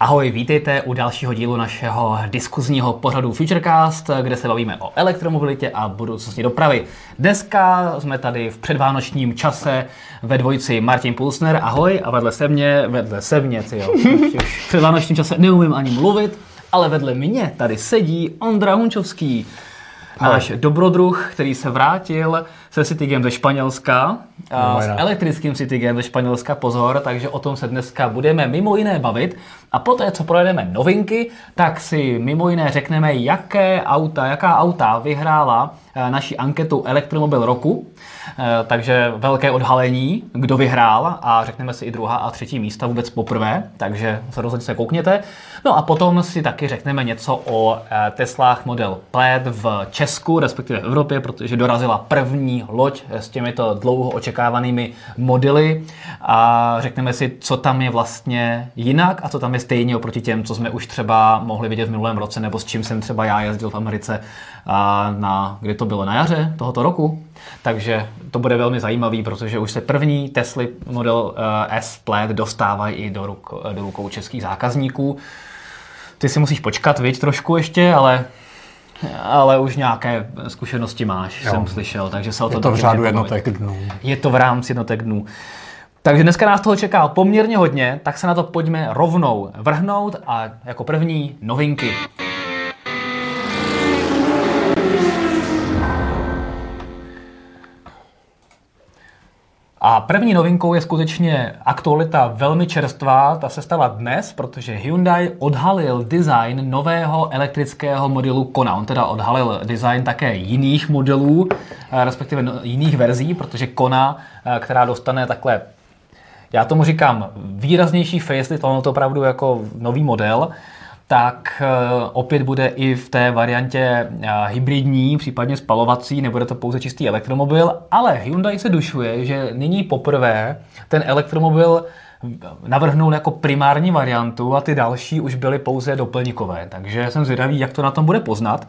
Ahoj, vítejte u dalšího dílu našeho diskuzního pořadu Futurecast, kde se bavíme o elektromobilitě a budoucnosti dopravy. Dneska jsme tady v předvánočním čase ve dvojici Martin Pulsner, ahoj, a vedle se mě, vedle se mě, ty jo, v předvánočním čase neumím ani mluvit, ale vedle mě tady sedí Ondra Hunčovský, náš dobrodruh, který se vrátil se Citygem ze Španělska, a s elektrickým Citygem ze Španělska, pozor, takže o tom se dneska budeme mimo jiné bavit. A poté, co projedeme novinky, tak si mimo jiné řekneme, jaké auta, jaká auta vyhrála eh, naši anketu Elektromobil roku. Eh, takže velké odhalení, kdo vyhrál a řekneme si i druhá a třetí místa vůbec poprvé, takže se rozhodně se koukněte. No a potom si taky řekneme něco o eh, Teslách Model Plaid v Česku, respektive v Evropě, protože dorazila první loď s těmito dlouho očekávanými modely a řekneme si, co tam je vlastně jinak a co tam je stejně oproti těm, co jsme už třeba mohli vidět v minulém roce, nebo s čím jsem třeba já jezdil v Americe, na, kdy to bylo na jaře tohoto roku. Takže to bude velmi zajímavý, protože už se první Tesla Model eh, S Plaid dostávají i do, ruk, do rukou českých zákazníků. Ty si musíš počkat, viď, trošku ještě, ale ale už nějaké zkušenosti máš, jo. jsem slyšel, takže se o to Je to v řádu jednotek dnů. Je to v rámci jednotek dnů. Takže dneska nás toho čeká poměrně hodně, tak se na to pojďme rovnou vrhnout a jako první novinky. A první novinkou je skutečně aktualita velmi čerstvá, ta se stala dnes, protože Hyundai odhalil design nového elektrického modelu Kona. On teda odhalil design také jiných modelů, eh, respektive no, jiných verzí, protože Kona, eh, která dostane takhle já tomu říkám výraznější facelift, ono to opravdu jako nový model, tak eh, opět bude i v té variantě eh, hybridní, případně spalovací, nebude to pouze čistý elektromobil, ale Hyundai se dušuje, že nyní poprvé ten elektromobil navrhnul jako primární variantu a ty další už byly pouze doplňkové. Takže jsem zvědavý, jak to na tom bude poznat.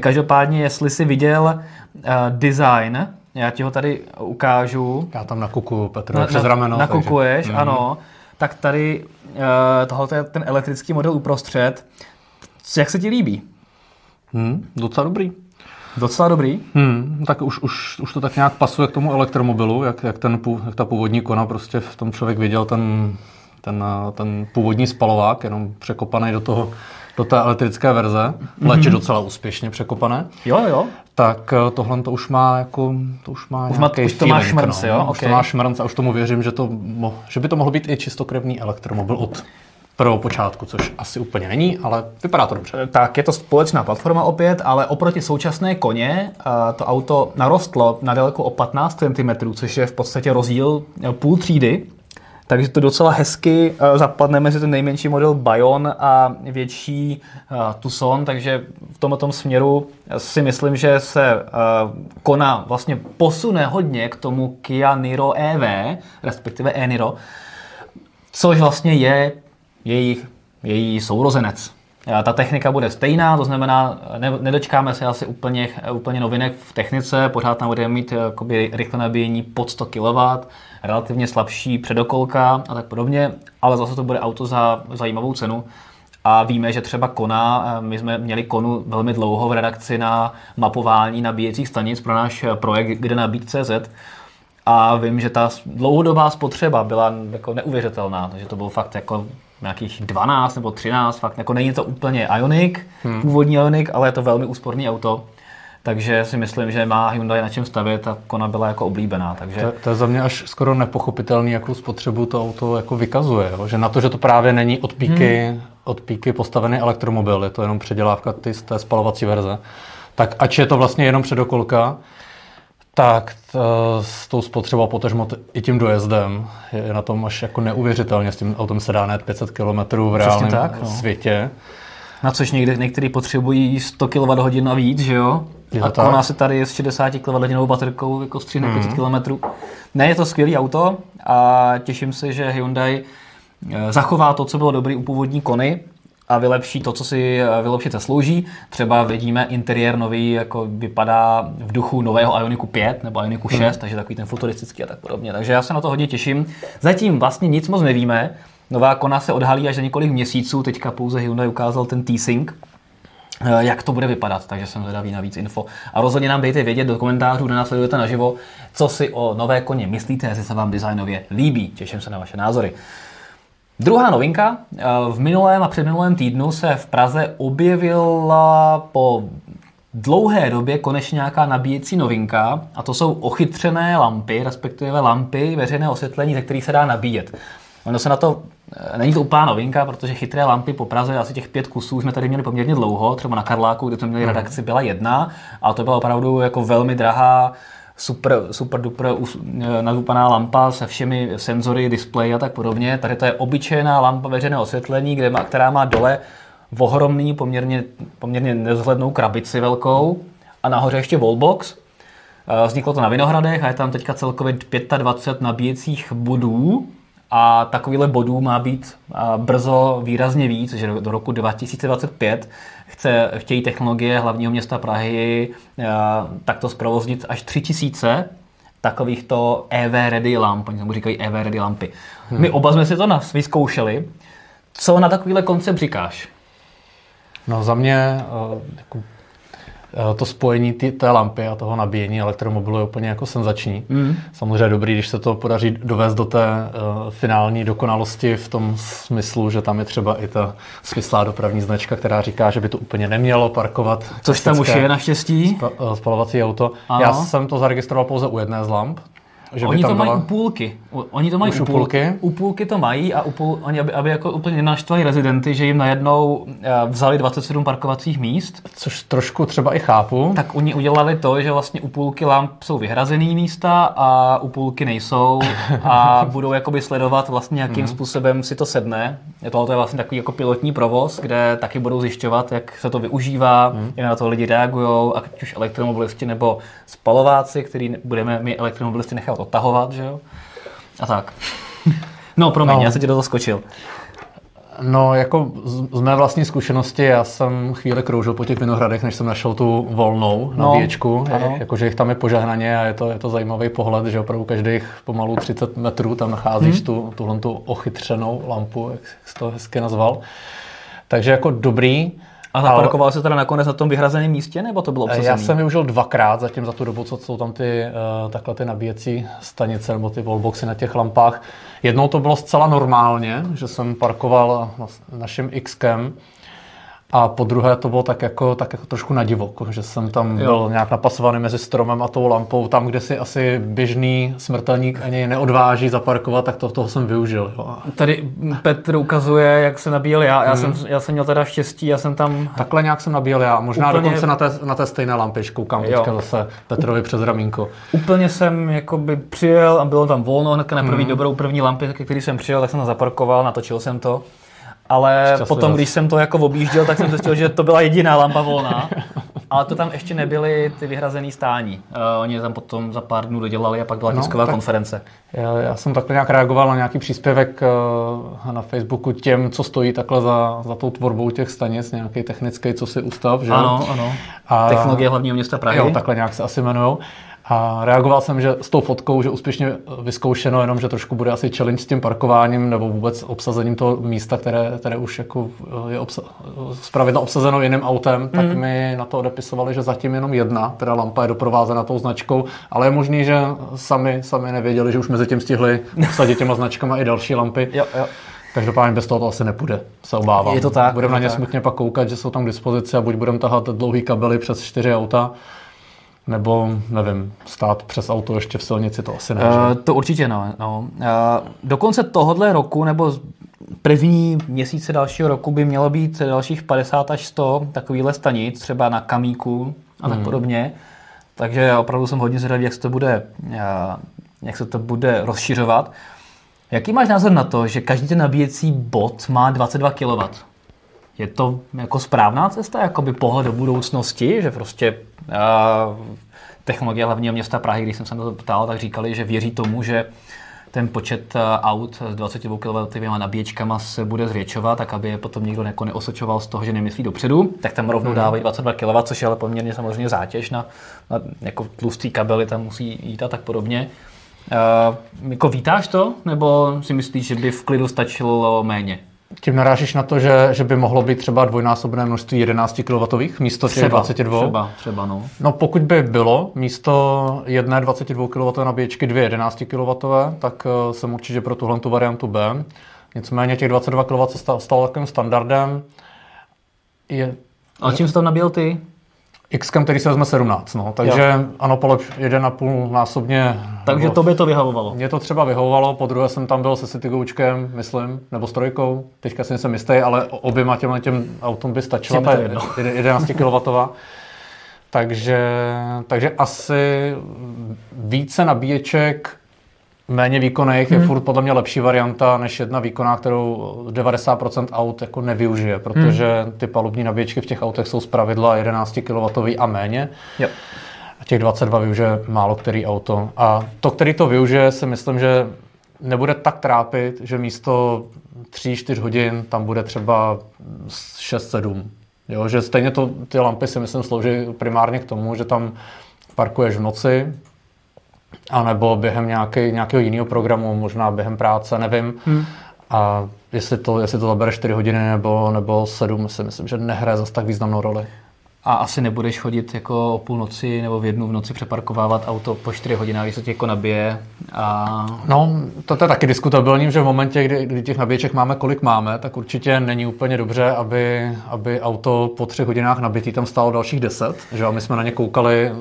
Každopádně, jestli si viděl uh, design, já ti ho tady ukážu. Já tam nakukuju, Petro, na, přes rameno. Nakukuješ, takže... ano. Mm tak tady uh, tohle je ten elektrický model uprostřed. Jak se ti líbí? Hmm, docela dobrý. Docela dobrý? Hmm, tak už, už, už to tak nějak pasuje k tomu elektromobilu, jak, jak, ten, jak ta původní kona, prostě v tom člověk viděl ten, ten, ten původní spalovák, jenom překopaný do toho do té elektrické verze, mm-hmm. docela úspěšně překopané. Jo, jo. Tak eh, tohle to už má jako, to už má už, má, už to má šmrnc, no. jo? Už okay. to má šmrnc a už tomu věřím, že, to, že by to mohlo být i čistokrevný elektromobil od prvou počátku, což asi úplně není, ale vypadá to dobře. Tak je to společná platforma opět, ale oproti současné koně eh, to auto narostlo na délku o 15 cm, což je v podstatě rozdíl eh, půl třídy takže to docela hezky uh, zapadne mezi ten nejmenší model Bayon a větší uh, Tucson, takže v tomto tom směru si myslím, že se Kona vlastně posune hodně k tomu Kia Niro EV, respektive e-Niro, což vlastně je jejich, její sourozenec. Ta technika bude stejná, to znamená, ne, nedočkáme se asi úplně, úplně novinek v technice, pořád tam budeme mít jakoby, rychle nabíjení pod 100 kW, relativně slabší předokolka a tak podobně, ale zase to bude auto za zajímavou cenu. A víme, že třeba Kona, eh, my jsme měli Konu velmi dlouho v redakci na mapování nabíjecích stanic pro náš projekt, kde nabít CZ. A vím, že ta dlouhodobá spotřeba byla jako neuvěřitelná, takže to bylo fakt jako nějakých 12 nebo 13, fakt jako není to úplně Ionic, hmm. původní Ionic, ale je to velmi úsporný auto. Takže si myslím, že má Hyundai na čem stavět a Kona byla jako oblíbená. Takže... To, to je za mě až skoro nepochopitelný, jakou spotřebu to auto jako vykazuje. Jo? Že na to, že to právě není od píky, hmm. od píky postavený elektromobil, je to jenom předělávka ty, z té spalovací verze, tak ač je to vlastně jenom předokolka, tak to, s tou spotřebou potažmo i tím dojezdem je na tom až jako neuvěřitelně. S tím autem se dá net 500 km v reálném tak, no. světě. Na což někdy, některý potřebují 100 kWh a víc, že jo? Je a Kona se tady s 60 kWh baterkou jako stříhne mm. 500 km. Ne, je to skvělý auto a těším se, že Hyundai eh, zachová to, co bylo dobrý u původní Kony, a vylepší to, co si eh, vylepšit zaslouží. Třeba vidíme interiér nový, jako vypadá v duchu nového Ioniku 5 nebo Ioniku 6, hmm. takže takový ten futuristický a tak podobně. Takže já se na to hodně těším. Zatím vlastně nic moc nevíme. Nová Kona se odhalí až za několik měsíců, teďka pouze Hyundai ukázal ten T-Sync, eh, jak to bude vypadat, takže jsem zvědavý na víc info. A rozhodně nám dejte vědět do komentářů, kde nás sledujete naživo, co si o nové koně myslíte, jestli se vám designově líbí. Těším se na vaše názory. Druhá novinka. eh, V minulém a předminulém týdnu se v Praze objevila po dlouhé době konečně nějaká nabíjecí novinka a to jsou ochytřené lampy, respektive lampy veřejného osvětlení, ze kterých se dá nabíjet. Ono se na to, eh, není to úplná novinka, protože chytré lampy po Praze, asi těch pět kusů jsme tady měli poměrně dlouho, třeba na Karláku, kde jsme měli redakci, byla jedna a to byla opravdu jako velmi drahá super, super duper eh, nadupaná lampa se všemi senzory, displeji a tak podobně. Tady to je obyčejná lampa veřejného osvětlení, kde má, která má dole ohromný, poměrně, poměrně nezhlednou krabici velkou a nahoře ještě wallbox. Eh, Vzniklo to na Vinohradech a je tam teďka celkově 25 nabíjecích bodů a takovýhle bodů má být brzo výrazně víc, že do roku 2025 chce, chtějí technologie hlavního města Prahy takto zprovoznit až 3000 takovýchto EV ready lamp, oni tomu říkají EV ready lampy. My oba jsme si to vyzkoušeli. Co na takovýhle koncept říkáš? No za mě eh, jako, to spojení ty, té lampy a toho nabíjení elektromobilu je úplně jako senzační. Mm. Samozřejmě dobrý, když se to podaří dovést do té uh, finální dokonalosti v tom smyslu, že tam je třeba i ta smyslá dopravní značka, která říká, že by to úplně nemělo parkovat. Což tam už je naštěstí. spa- eh, spalovací auto. Ano. Já jsem to zaregistroval pouze u jedné z lamp. Že Oni to tam mají byla... u půlky. U- Oni to mají Už u půlky. půlky? U půlky to mají a u půl, oni, aby, aby jako úplně nenaštvali rezidenty, že jim najednou eh, vzali 27 parkovacích míst, Což trošku třeba i chápu. tak oni udělali to, že vlastně u půlky lamp jsou vyhrazený místa a u půlky nejsou a budou jakoby sledovat vlastně, jakým Mhm. způsobem si to sedne. Je Tohle je vlastně takový jako pilotní provoz, kde taky budou zjišťovat, jak se to využívá, Mhm. jak na to lidi reagují, ať už elektromobilisti nebo spalováci, který budeme my elektromobilisti nechat odtahovat, že jo? A tak. No, promiň, No. já se ti do toho skočil. No, jako z, z mé vlastní zkušenosti, já jsem chvíli kroužil po těch vinohradech, než jsem našel tu volnou No, nabíječku. ano. Jakože jich tam je požehnaně a je to, je to zajímavý pohled, že opravdu každých pomalu 30 metrů tam nacházíš Hmm. tu, tuhle tu ochytřenou lampu, jak jsi to hezky nazval. Takže jako dobrý. A zaparkoval se teda nakonec na tom vyhrazeném místě, nebo to bylo obsazený? Já jsem využil dvakrát zatím za tu dobu, co jsou tam ty, uh, takhle ty nabíjecí stanice nebo ty wallboxy na těch lampách. Jednou to bylo zcela normálně, že jsem parkoval na naším Xkem a po druhé to bylo tak jako, tak jako trošku na divoko, že jsem tam Jo. byl nějak napasovaný mezi stromem a tou lampou, tam, kde si asi běžný smrtelník ani neodváží zaparkovat, tak to, toho jsem využil. Jo. Tady Petr ukazuje, jak se nabíjel já. Já, Hmm. jsem, já jsem měl teda štěstí, já jsem tam... Takhle nějak jsem nabíjel já, možná Úplně- dokonce na té, na té stejné lampě, koukám Jo. teďka zase Petrovi přes ramínko. Úplně jsem jakoby přijel a bylo tam volno hnedka na první Hmm. dobrou první lampy, ke který jsem přijel, tak jsem zaparkoval, natočil jsem to. Ale Šťastlivost. potom, když jsem to jako objížděl, tak jsem zjistil, že to byla jediná lampa volná. Ale to tam ještě nebyly ty vyhrazené stání. Uh, oni je tam potom za pár dnů dodělali a pak byla No, tisková tak- konference. Já, já jsem takhle nějak reagoval na nějaký příspěvek eh, na Facebooku těm, co stojí takhle za, za tou tvorbou těch stanic, nějaký technický, co si ústav, že? Ano, ano. A- Technologie hlavního města Prahy. Jo, takhle nějak se asi jmenujou. A reagoval jsem, že s tou fotkou, že úspěšně vyzkoušeno, jenom že trošku bude asi challenge s tím parkováním nebo vůbec obsazením toho místa, které, které už jako je obsa- zpravidla obsazeno jiným autem, tak Mhm. mi na to odepisovali, že zatím jenom jedna, teda lampa je doprovázena tou značkou, ale je možný, že sami, sami nevěděli, že už mezi tím stihli obsadit těma značkama i další lampy. Jo, jo. Každopádně bez toho to asi nepůjde, se obávám. Je to tak, Budeme na ně tak. smutně pak koukat, že jsou tam k dispozici a buď budeme tahat dlouhý kabely přes čtyři auta, nebo, nevím, stát přes auto ještě v silnici, to asi ne. Uh, to určitě no. no. Uh, do konce tohohle roku nebo první měsíce dalšího roku by mělo být dalších 50 až 100 takovýchhle stanic, třeba na Kamíku a tak podobně. Takže já opravdu jsem hodně zvědavý, jak se to bude, uh, jak se to bude rozšiřovat. Jaký máš názor na to, že každý ten nabíjecí bod má 22 kW? Je to jako správná cesta, jakoby pohled do budoucnosti, že prostě uh, technologie hlavního města Prahy, když jsem se na to ptal, tak říkali, že věří tomu, že ten počet uh, aut s 22 kW nabíječkama se bude zvětšovat, tak aby je potom někdo jako neosočoval z toho, že nemyslí dopředu, tak tam rovnou dávají 22 kW, což je ale poměrně samozřejmě zátěž na, na jako tlustý kabely, tam musí jít a tak podobně. Uh, jako vítáš to, nebo si myslíš, že by v klidu stačilo méně? Tím narážíš na to, že, že by mohlo být třeba dvojnásobné množství 11 kW místo těch 22? Třeba, třeba, no. No pokud by bylo místo jedné 22 kW nabíječky dvě 11 kW, tak uh, jsem určitě pro tuhle tu variantu B. Nicméně těch 22 kW se stalo, stalo takovým standardem. Je, a čím jsi tam nabíjel ty? X, který se vezme 17, no. Takže jo. ano, polep 1,5 násobně. Takže to by to vyhovovalo. Mě to třeba vyhovovalo, po druhé jsem tam byl se Citygoučkem, myslím, nebo s trojkou, teďka si nejsem jistý, ale oběma těm, těm autům by stačila ta 11 kW. takže, takže asi více nabíječek méně výkonných hmm. je furt podle mě lepší varianta než jedna výkonná, kterou 90% aut jako nevyužije, protože hmm. ty palubní nabíječky v těch autech jsou pravidla 11 kW a méně. Jo. A těch 22 využije málo který auto. A to, který to využije, si myslím, že nebude tak trápit, že místo 3-4 hodin tam bude třeba 6-7. Jo, že stejně to, ty lampy si myslím slouží primárně k tomu, že tam parkuješ v noci, a nebo během nějaký, nějakého jiného programu, možná během práce, nevím. Hmm. A jestli to, jestli to zabere 4 hodiny nebo, nebo 7, si myslím, že nehraje zase tak významnou roli. A asi nebudeš chodit jako o půlnoci nebo v jednu v noci přeparkovávat auto po 4 hodinách, když se tě jako nabije. A... No, to, to je taky diskutabilní, že v momentě, kdy, kdy těch nabíječek máme, kolik máme, tak určitě není úplně dobře, aby, aby auto po 3 hodinách nabitý tam stálo dalších 10. Že? A my jsme na ně koukali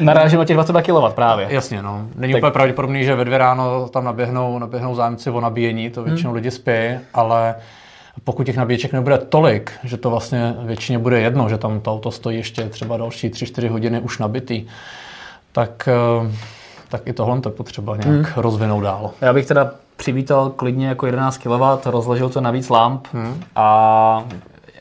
Narážím na těch 22 kW právě. Jasně, no. Není tak. úplně pravděpodobný, že ve dvě ráno tam naběhnou, naběhnou zájemci o nabíjení, to většinou hmm. lidi spí, ale pokud těch nabíječek nebude tolik, že to vlastně většině bude jedno, že tam to auto stojí ještě třeba další 3-4 hodiny už nabitý, tak, eh, tak i tohle to potřeba nějak hmm. rozvinout dál. Já bych teda přivítal klidně jako 11 kW, rozložil to na víc lamp hmm. a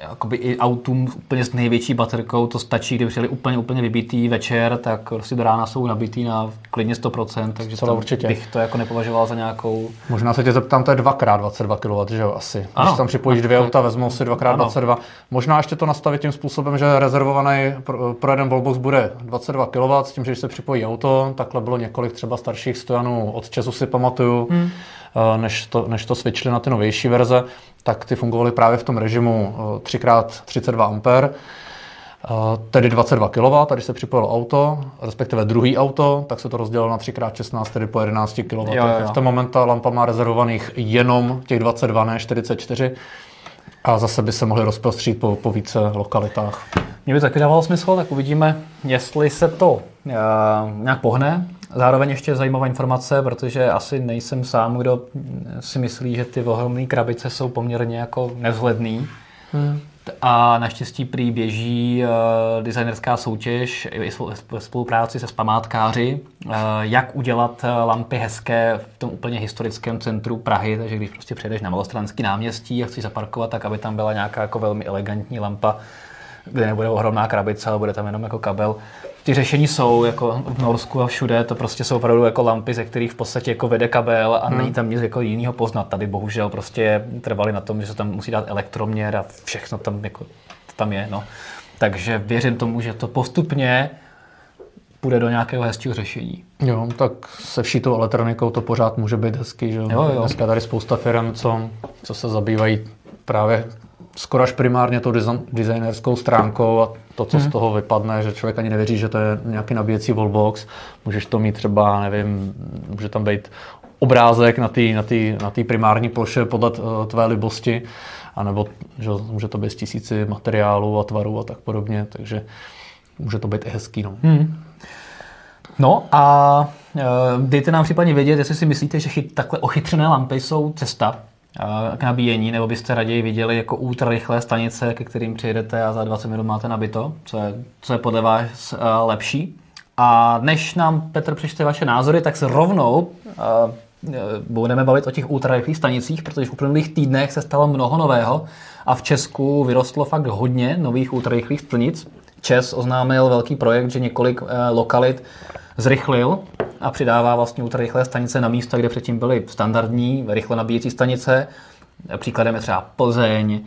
jakoby i autům úplně s největší baterkou to stačí, kdyby přijeli úplně, úplně vybitý večer, tak prostě do rána jsou nabitý na klidně 100%, takže to určitě. bych to jako nepovažoval za nějakou... Možná se tě zeptám, to je 2x22 kW, že jo, asi. Ano. Když tam připojíš dvě auta, vezmou si 2x22. Možná ještě to nastavit tím způsobem, že rezervovaný pro, pro jeden wallbox bude 22 kW, s tím, že když se připojí auto, takhle bylo několik třeba starších stojanů od Česu si pamatuju, hmm. Eh, než to, než to switchli na ty novější verze tak ty fungovaly právě v tom režimu 3x32 A, tedy 22 kW, tady se připojilo auto, respektive druhý auto, tak se to rozdělilo na 3x16, tedy po 11 kW. Jo, jo. V ten moment ta lampa má rezervovaných jenom těch 22, ne 44 a zase by se mohly rozprostřít po, po více lokalitách. Mně by taky dávalo smysl, tak uvidíme, jestli se to uh, nějak pohne. Zároveň ještě zajímavá informace, protože asi nejsem sám, kdo si myslí, že ty ohromné krabice jsou poměrně jako nevzhledný. Hmm. A naštěstí prý běží uh, designerská soutěž i ve spolupráci se spamátkáři, uh, jak udělat lampy hezké v tom úplně historickém centru Prahy, takže když prostě přejdeš na Malostranský náměstí a chceš zaparkovat, tak aby tam byla nějaká jako velmi elegantní lampa, kde nebude ohromná krabice, ale bude tam jenom jako kabel, ty řešení jsou jako v Norsku a všude, to prostě jsou opravdu jako lampy, ze kterých v podstatě jako vede kabel a hmm. není tam nic jako jiného poznat. Tady bohužel prostě trvali na tom, že se tam musí dát elektroměr a všechno tam jako tam je. No. Takže věřím tomu, že to postupně půjde do nějakého hezčího řešení. Jo, tak se vší tou elektronikou to pořád může být hezký. Že? Jo, jo. Dneska tady spousta firm, co, co se zabývají právě skoro až primárně tou designerskou stránkou a to, co hmm. z toho vypadne, že člověk ani nevěří, že to je nějaký nabíjecí wallbox. Můžeš to mít třeba, nevím, může tam být obrázek na té na tý, na tý primární ploše podle eh, tvé libosti, anebo že může to být z tisíci materiálů a tvarů a tak podobně, takže může to být i hezký. No. Hmm. No a e, dejte nám případně vědět, jestli si myslíte, že chyt, takhle ochytřené lampy jsou cesta k nabíjení, nebo byste raději viděli jako ultra rychlé stanice, ke kterým přijedete a za 20 minut máte nabito, co je, co je podle vás lepší. A než nám Petr přečte vaše názory, tak se rovnou uh, budeme bavit o těch ultrarychlých stanicích, protože v uplynulých týdnech se stalo mnoho nového a v Česku vyrostlo fakt hodně nových ultrarychlých stanic. Čes oznámil velký projekt, že několik uh, lokalit zrychlil a přidává vlastně ultrarychlé stanice na místa, kde předtím byly standardní rychle nabíjecí stanice. Příkladem je třeba Plzeň,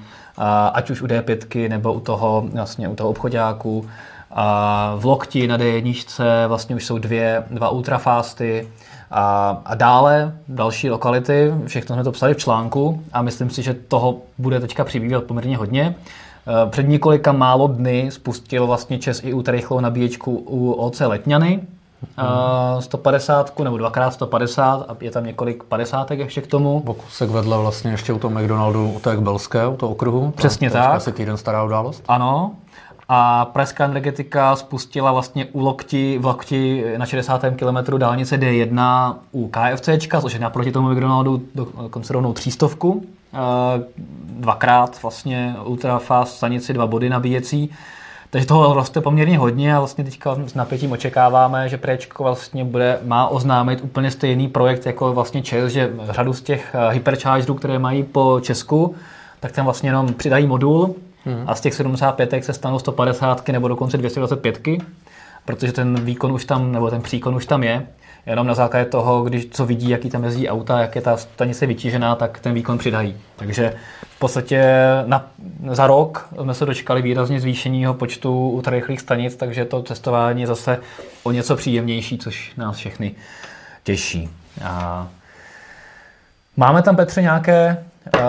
ať už u D5 nebo u toho, vlastně u toho obchodáku. A v Lokti na D1 vlastně už jsou dvě, dva ultrafásty a, a dále další lokality, všechno jsme to psali v článku a myslím si, že toho bude teďka přibývat poměrně hodně. Eh, před několika málo dny spustil vlastně Čes i rychlou nabíječku u OC Letňany, hmm. 150 nebo dvakrát 150 a je tam několik padesátek ještě k tomu. Pokusek vedle vlastně ještě u toho McDonaldu, u té Belské, u toho okruhu. Přesně tak. Asi týden stará událost. Ano. A Pražská energetika spustila vlastně u Lokti, v Lokti na 60. kilometru dálnice D1 u KFC, což je naproti tomu McDonaldu dokonce rovnou třístovku. Dvakrát vlastně ultrafast stanici, dva body nabíjecí. Takže toho roste poměrně hodně a vlastně teďka s napětím očekáváme, že Prečko vlastně bude, má oznámit úplně stejný projekt jako vlastně ČES, že řadu z těch eh, hyperchargerů, které mají po Česku, tak tam vlastně jenom přidají modul hmm. a z těch 75 se stanou 150 nebo dokonce 225, protože ten výkon už tam, nebo ten příkon už tam je jenom na základě toho, když co vidí, jaký tam jezdí auta, jak je ta stanice vytížená, tak ten výkon přidají. Takže podstatě na, za rok jsme se dočkali výrazně zvýšeného počtu ultrarychlých stanic, takže to cestování je zase o něco příjemnější, což nás všechny těší. A máme tam, Petře, nějaké, uh,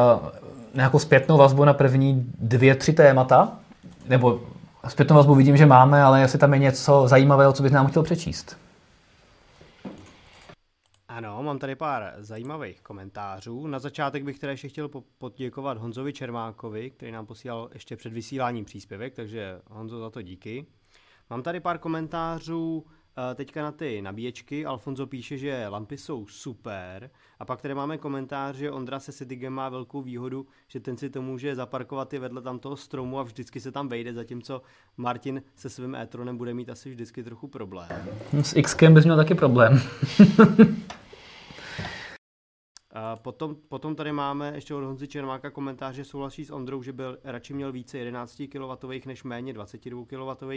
nějakou zpětnou vazbu na první dvě, tři témata? Nebo zpětnou vazbu vidím, že máme, ale jestli tam je něco zajímavého, co bys nám chtěl přečíst? Ano, mám tady pár zajímavých komentářů. Na začátek bych teda ještě chtěl poděkovat Honzovi Čermákovi, který nám posílal ještě před vysíláním příspěvek, takže Honzo za to díky. Mám tady pár komentářů eh, teďka na ty nabíječky. Alfonso píše, že lampy jsou super. A pak tady máme komentář, že Ondra se Citigem má velkou výhodu, že ten si to může zaparkovat i vedle tam toho stromu a vždycky se tam vejde, zatímco Martin se svým e bude mít asi vždycky trochu problém. S Xkem bys měl taky problém. Potom, potom tady máme ještě od Honzy Čermáka komentář, že souhlasí s Ondrou, že byl radši měl více 11 kW než méně 22 kW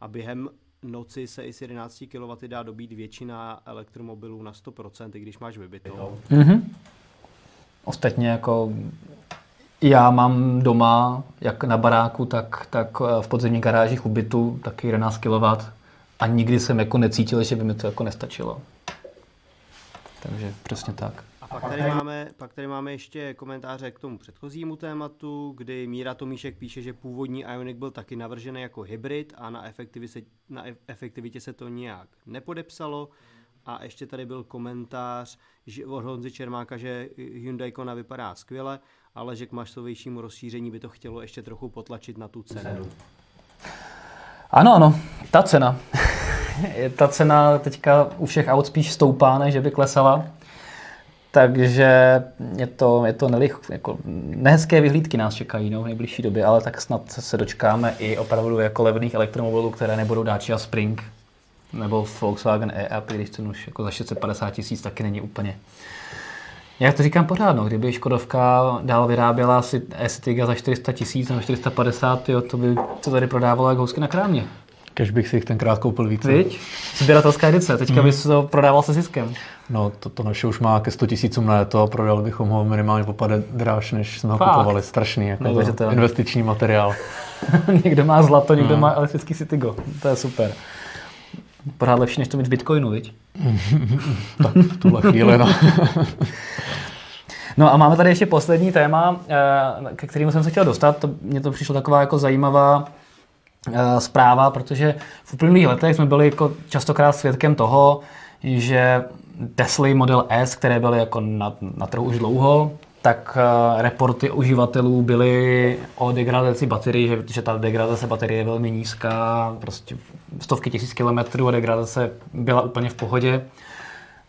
a během noci se i s 11 kW dá dobít většina elektromobilů na 100%, i když máš vybitou. Mm-hmm. Ostatně jako já mám doma, jak na baráku, tak, tak v podzemní garážích u bytu taky 11 kW a nikdy jsem jako necítil, že by mi to jako nestačilo. Takže přesně tak. Pak tady, máme, pak tady máme ještě komentáře k tomu předchozímu tématu, kdy Míra Tomíšek píše, že původní Ionic byl taky navržený jako hybrid a na efektivitě, na efektivitě se to nijak nepodepsalo. A ještě tady byl komentář že od Honzy Čermáka, že Hyundai Kona vypadá skvěle, ale že k masovějšímu rozšíření by to chtělo ještě trochu potlačit na tu cenu. Ano, ano, ta cena. ta cena teďka u všech aut spíš stoupá, než že by klesala. Takže je to, je to nelich, jako nehezké vyhlídky nás čekají no, v nejbližší době, ale tak snad se dočkáme i opravdu jako levných elektromobilů, které nebudou Dacia Spring nebo Volkswagen e-up, když ten už jako za 650 tisíc taky není úplně. Já to říkám pořád, no, kdyby Škodovka dál vyráběla si e za 400 tisíc nebo 450, jo, to by to tady prodávalo jako housky na krámě. Kež bych si jich tenkrát koupil víc. Víď? Sběratelská edice, teďka mm. bys to prodával se ziskem. No, to, to naše už má ke 100 tisícům na to a prodali bychom ho minimálně popade dráž, než jsme ho Fakt. kupovali. Strašný, jako to investiční materiál. někdo má zlato, někdo no. má elektrický Citigo. To je super. Pořád lepší, než to mít v Bitcoinu, viď? tak v tuhle chvíli, no. No a máme tady ještě poslední téma, eh, ke kterému jsem se chtěl dostat. To, mně to přišlo taková jako zajímavá zpráva, protože v uplynulých letech jsme byli jako častokrát svědkem toho, že Tesly Model S, které byly jako na, na trhu už dlouho, tak uh, reporty uživatelů byly o degradaci baterii, že, že ta degradace baterie je velmi nízká, prostě stovky tisíc kilometrů a degradace byla úplně v pohodě.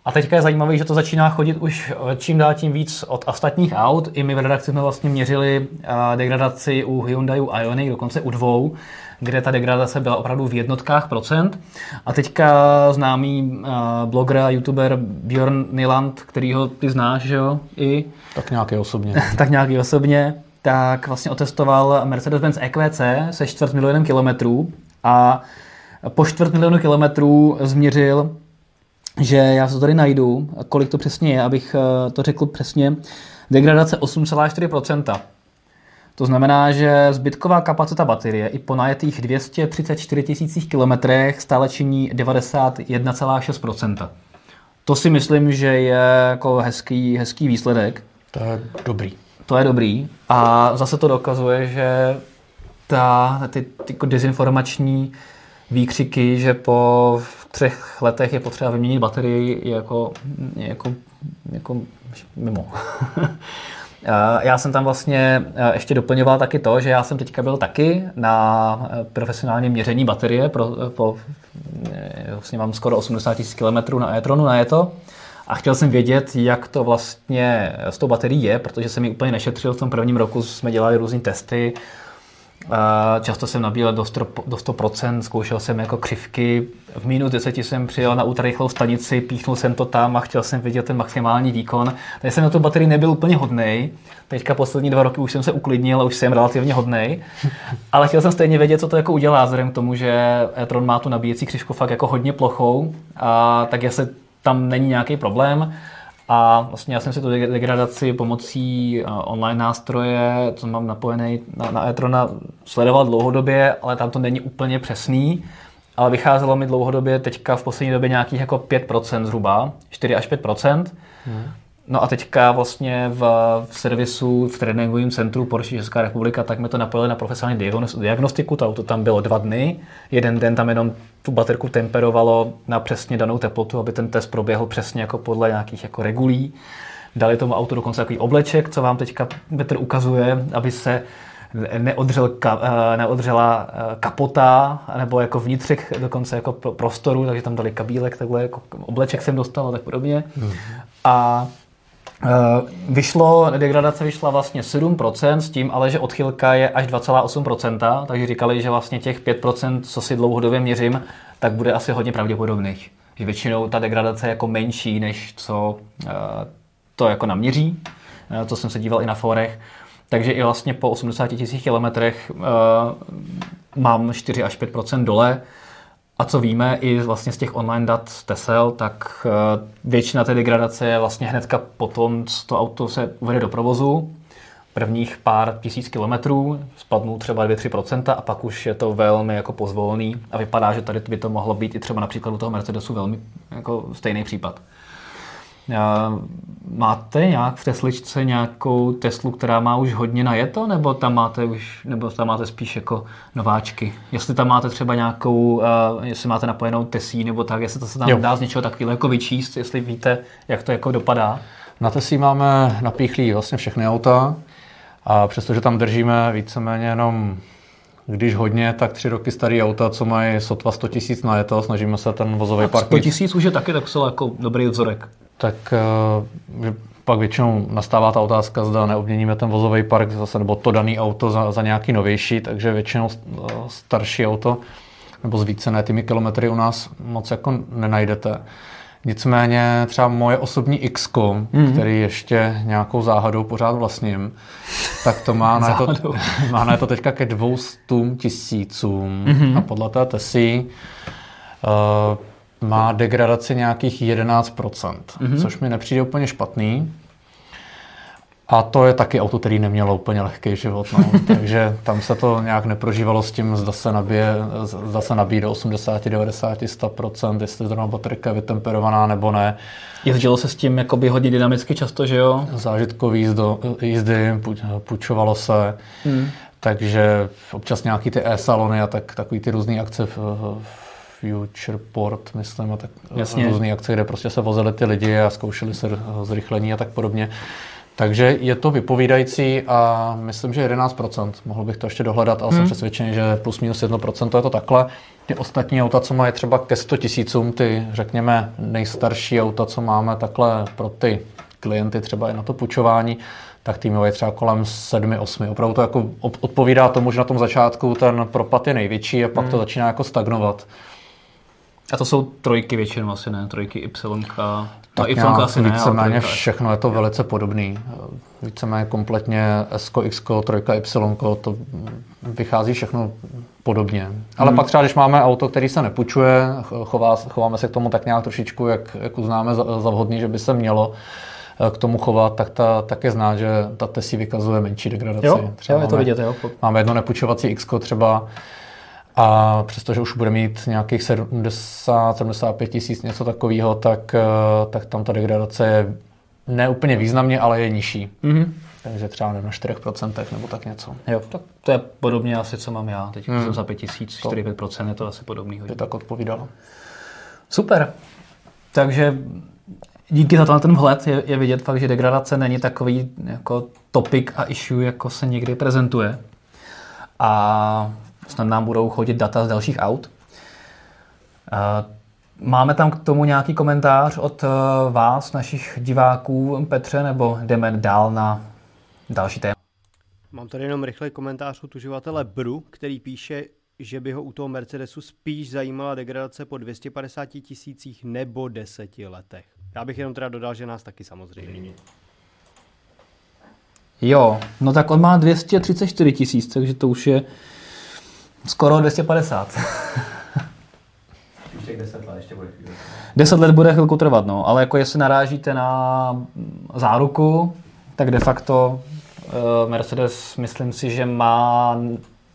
A teďka je zajímavé, že to začíná chodit už eh, čím dál tím víc od ostatních aut. I my v redakci jsme vlastně měřili uh, degradaci u Hyundai Ioniq, dokonce u dvou kde ta degradace byla opravdu v jednotkách procent. A teďka známý uh, bloger a youtuber Björn Niland, kterýho ty znáš, že jo? I, tak nějaký osobně. tak nějaký osobně tak vlastně otestoval Mercedes-Benz EQC se čtvrt milionem kilometrů a po čtvrt milionu kilometrů změřil, že já se to tady najdu, kolik to přesně je, abych eh, to řekl přesně, degradace 8,4%. To znamená, že zbytková kapacita baterie i po najetých 234 tisících kilometrech stále činí 91,6%. To si myslím, že je jako hezký, hezký výsledek. To je dobrý. To je dobrý. A zase to dokazuje, že ta, ty, ty jako dezinformační výkřiky, že po třech letech je potřeba vyměnit baterii, je jako, je jako, jako mimo. Já jsem tam vlastně ještě doplňoval taky to, že já jsem teďka byl taky na profesionálním měření baterie, pro, po, vlastně mám skoro 80 000 km na e-tronu na to. A chtěl jsem vědět, jak to vlastně s tou baterií je, protože jsem ji úplně nešetřil. V tom prvním roku jsme dělali různé testy, Často jsem nabíjel do 100%, zkoušel jsem jako křivky. V minus 10 jsem přijel na ultrarychlou stanici, píchnul jsem to tam a chtěl jsem vidět ten maximální výkon. Tady jsem na tu baterii nebyl úplně hodnej. Teďka poslední dva roky už jsem se uklidnil a už jsem relativně hodnej. Ale chtěl jsem stejně vědět, co to jako udělá, vzhledem k tomu, že e-tron má tu nabíjecí křivku fakt jako hodně plochou, a tak jestli tam není nějaký problém. A vlastně já jsem si tu degradaci pomocí eh, online nástroje, co mám napojený na, na e-trona, sledoval dlouhodobě, ale tam to není úplně přesný. Ale vycházelo mi dlouhodobě teďka v poslední době nějakých jako 5% zhruba, 4 až 5%. Hmm. No a teďka vlastně v, v servisu, v tréninkovém centru Porsche Česká republika, tak mi to napojili na profesionální diagnostiku, to auto tam bylo dva dny. Jeden den tam jenom tu baterku temperovalo na přesně danou teplotu, aby ten test proběhl přesně jako podle nějakých jako regulí. Dali tomu auto dokonce takový obleček, co vám teďka Petr ukazuje, aby se neodřel ka, eh, neodřela eh, kapota, nebo jako vnitřek dokonce jako prostoru, takže tam dali kabílek, takhle jako obleček jsem dostal a tak podobně. Mm. A vyšlo, degradace vyšla vlastně 7%, s tím ale, že odchylka je až 2,8%, takže říkali, že vlastně těch 5%, co si dlouhodobě měřím, tak bude asi hodně pravděpodobných. Že většinou ta degradace je jako menší, než co eh, to jako naměří, eh, co jsem se díval i na forech. Takže i vlastně po 80 tisících kilometrech mám 4 až 5% dole, a co víme i vlastně z těch online dat Tesel, tak eh, většina té degradace je vlastně hnedka potom, co to auto se uvede do provozu, prvních pár tisíc kilometrů, spadnou třeba 2-3% a pak už je to velmi jako pozvolný a vypadá, že tady by to mohlo být i třeba například u toho Mercedesu velmi jako stejný případ. Máte nějak v Tesličce nějakou Teslu, která má už hodně najeto, nebo tam máte už, nebo tam máte spíš jako nováčky? Jestli tam máte třeba nějakou, uh, jestli máte napojenou Tesí, nebo tak, jestli to se tam jo. dá z něčeho takového jako vyčíst, jestli víte, jak to jako dopadá? Na Tesí máme napíchlý vlastně všechny auta a přestože tam držíme víceméně jenom když hodně, tak tři roky starý auta, co mají sotva 100 tisíc na to, snažíme se ten vozový park... 100 tisíc už je taky tak jako dobrý vzorek tak uh, pak většinou nastává ta otázka, zda neobměníme ten vozový park zase, nebo to daný auto za, za nějaký novější, takže většinou uh, starší auto nebo s více tými kilometry u nás moc jako nenajdete. Nicméně třeba moje osobní X, mm-hmm. který ještě nějakou záhadou pořád vlastním, tak to má na, to, má na to teďka ke 200 tisícům mm-hmm. a podle té TESI uh, má degradaci nějakých 11%, mm-hmm. což mi nepřijde úplně špatný. A to je taky auto, který nemělo úplně lehký život. No. Takže tam se to nějak neprožívalo s tím, zda se nabije, zda se nabíje do 80, 90, 100%, jestli zrovna baterka je vytemperovaná nebo ne. Jezdilo se s tím jakoby hodně dynamicky často, že jo? Zážitkový jízdo, jízdy, půjčovalo se. Hmm. Takže občas nějaký ty e-salony a tak, takový ty různé akce v, v Futureport, myslím, a tak Jasně. různé akce, kde prostě se vozili ty lidi a zkoušeli se zrychlení a tak podobně. Takže je to vypovídající a myslím, že 11%. Mohl bych to ještě dohledat, ale hmm. jsem přesvědčený, že plus minus 1% to je to takhle. Ty ostatní auta, co mají třeba ke 100 tisícům, ty řekněme nejstarší auta, co máme takhle pro ty klienty třeba i na to půjčování, tak ty mají třeba kolem 7-8. Opravdu to jako odpovídá tomu, že na tom začátku ten propad je největší a pak hmm. to začíná jako stagnovat. A to jsou trojky většinou asi ne, trojky Y. Tak no, Y asi ne, víceméně všechno je to velice podobný. Víceméně kompletně S, X, 3, Y, to vychází všechno podobně. Ale hmm. pak třeba, když máme auto, který se nepučuje, chová, chováme se k tomu tak nějak trošičku, jak, jak uznáme za, za vhodný, že by se mělo, k tomu chovat, tak ta tak je znát, že ta TESI vykazuje menší degradaci. Jo, třeba jo je to máme, vidět, jo. Máme jedno nepůjčovací X třeba a přestože už bude mít nějakých 70-75 tisíc něco takového, tak, eh, tak tam ta degradace je ne úplně významně, ale je nižší. Mm-hmm. Takže třeba nevím, na 4% nebo tak něco. Jo, tak to je podobně asi, co mám já. Teď hmm. jsem za 5 tisíc, 4-5% je to asi podobný. By tak odpovídalo. Super. Takže díky za ten vhled je, je vidět fakt, že degradace není takový jako topic a issue, jako se někdy prezentuje. A snad nám budou chodit data z dalších aut. Máme tam k tomu nějaký komentář od eh, vás, našich diváků, Petře, nebo jdeme dál na další téma? Mám tady jenom rychlý komentář od uživatele Bru, který píše, že by ho u toho Mercedesu spíš zajímala degradace po 250 tisících nebo deseti letech. Já bych jenom teda dodal, že nás taky samozřejmě. Jo, no tak on má 234 tisíc, takže to už je skoro 250. Ještě 10 let, ještě bude chvíli. 10 let bude chvilku trvat, no, ale jako jestli narážíte na záruku, tak de facto uh, Mercedes, myslím si, že má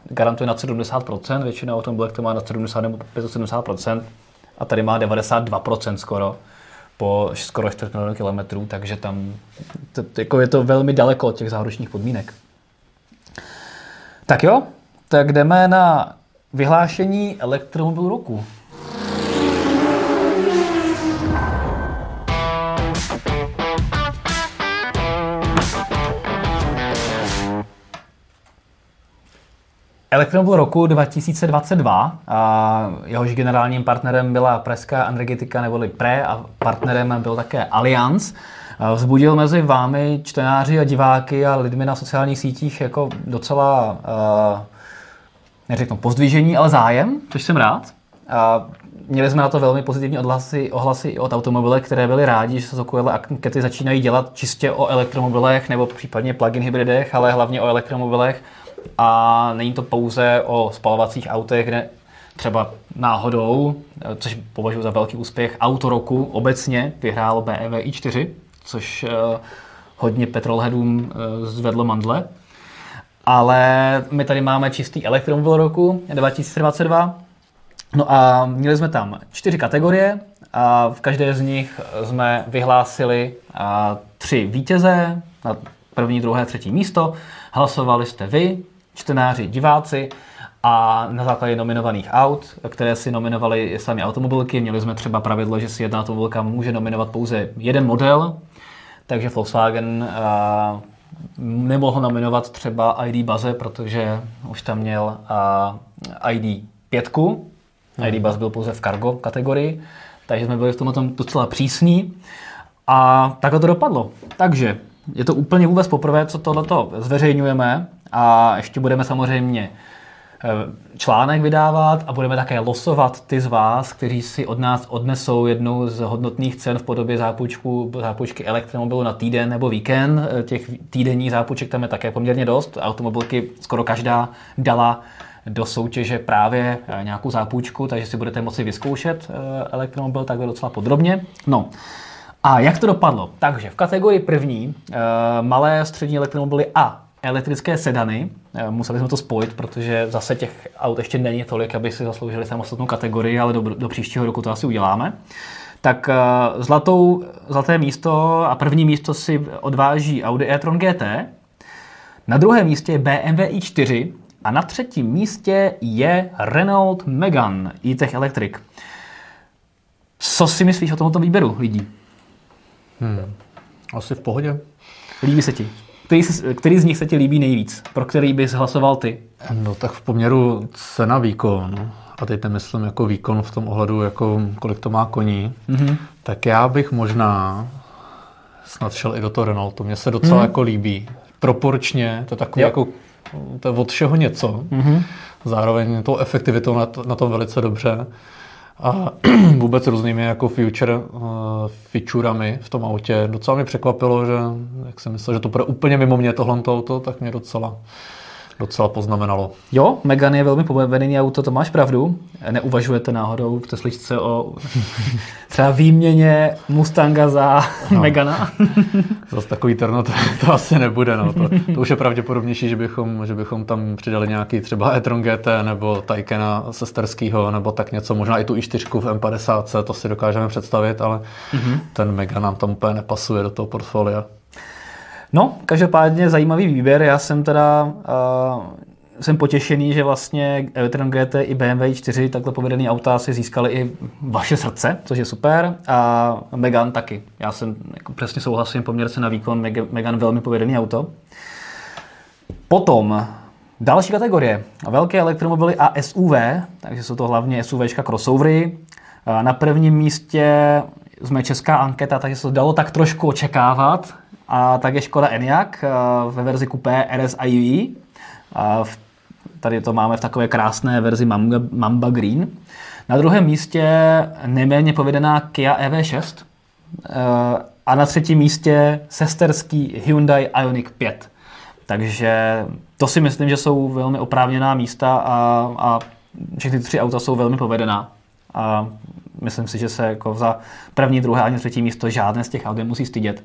garantuje na 70%, většina automobilek to má na 70 nebo 75% a tady má 92% skoro po skoro 4 milionů kilometrů, takže tam to, jako je to velmi daleko od těch záručních podmínek. Tak jo, tak jdeme na vyhlášení elektromobilu roku. Elektromobil roku 2022, a jehož generálním partnerem byla Preská energetika neboli PRE a partnerem byl také Allianz, vzbudil mezi vámi čtenáři a diváky a lidmi na sociálních sítích jako docela, neřeknu pozdvižení, ale zájem, což jsem rád. A měli jsme na to velmi pozitivní odhlasy, ohlasy i od automobilek, které byly rádi, že se takovéhle ankety začínají dělat čistě o elektromobilech nebo případně plug-in hybridech, ale hlavně o elektromobilech a není to pouze o spalovacích autech, kde třeba náhodou, což považuji za velký úspěch, auto roku obecně vyhrálo BMW i4, což eh, hodně petrolheadům eh, zvedlo mandle. Ale my tady máme čistý elektromobil roku 2022. No a měli jsme tam čtyři kategorie a v každé z nich jsme vyhlásili tři vítěze na první, druhé, třetí místo. Hlasovali jste vy, čtenáři, diváci a na základě nominovaných aut, které si nominovali sami automobilky, měli jsme třeba pravidlo, že si jedna automobilka může nominovat pouze jeden model, takže Volkswagen nemohl nominovat třeba ID Baze, protože už tam měl uh, ID 5. Hmm. ID Buzz byl pouze v cargo kategorii, takže jsme byli v tomhle docela přísní. A takhle to dopadlo. Takže je to úplně vůbec poprvé, co tohleto zveřejňujeme. A ještě budeme samozřejmě článek vydávat a budeme také losovat ty z vás, kteří si od nás odnesou jednu z hodnotných cen v podobě zápůjčku, zápůjčky elektromobilu na týden nebo víkend. Eh, těch týdenních zápůjček tam je také poměrně dost. Automobilky skoro každá dala do soutěže právě eh, nějakou zápůjčku, takže si budete moci vyzkoušet elektromobil takhle docela podrobně. No, a jak to dopadlo? Takže v kategorii první malé střední elektromobily a elektrické sedany. Eh, museli jsme to spojit, protože zase těch aut ještě není tolik, aby si zasloužili samostatnou kategorii, ale do, do příštího roku to asi uděláme. Tak eh, zlatou, zlaté místo a první místo si odváží Audi e-tron GT, na druhém místě je BMW i4 a na třetím místě je Renault Megane e-tech Electric. Co si myslíš o tomto výběru lidí? Hmm. Asi v pohodě. Líbí se ti? Který, který z nich se ti líbí nejvíc? Pro který bys hlasoval ty? No tak v poměru cena výkon, a teď nemyslím jako výkon v tom ohledu, jako kolik to má koní, mm-hmm. tak já bych možná snad šel i do toho Renaultu. Mně se docela mm-hmm. jako líbí. Proporčně, to je takový jo. jako, to je od všeho něco. Mm-hmm. Zároveň tou efektivitou na, to, na tom velice dobře a vůbec různými jako future uh, featurami v tom autě. Docela mě překvapilo, že jak jsem myslel, že to bude úplně mimo mě tohle auto, tak mě docela docela poznamenalo. Jo, Megane je velmi povedený auto, to máš pravdu. Neuvažujete náhodou v Tesličce o třeba výměně Mustanga za no. Megana? Zase takový terno to, to asi nebude. No. To, to, už je pravděpodobnější, že bychom, že bychom tam přidali nějaký třeba e-tron GT nebo Taycana sesterskýho nebo tak něco, možná i tu i4 v M50, to si dokážeme představit, ale mm-hmm. ten Megan nám tam úplně nepasuje do toho portfolia. No, každopádně zajímavý výběr. Já jsem teda uh, jsem potěšený, že vlastně e-tron GT i BMW 4 takhle povedený auta si získali i vaše srdce, což je super. A Megan taky. Já jsem jako přesně souhlasím, poměr se na výkon Megan velmi povedený auto. Potom další kategorie. Velké elektromobily a SUV, takže jsou to hlavně SUVčka crossovery. Na prvním místě jsme česká anketa, takže se to dalo tak trošku očekávat. A tak je Škoda Enyaq eh, ve verzi Coupé RS IV. A tady to máme v takové krásné verzi Mamba, Mamba Green. Na druhém místě neméně povedená Kia EV6. Eh, a na třetím místě sesterský Hyundai Ioniq 5. Takže to si myslím, že jsou velmi oprávněná místa a, a všechny tři auta jsou velmi povedená. A myslím si, že se jako za první, druhé ani třetí místo žádné z těch aut nemusí stydět.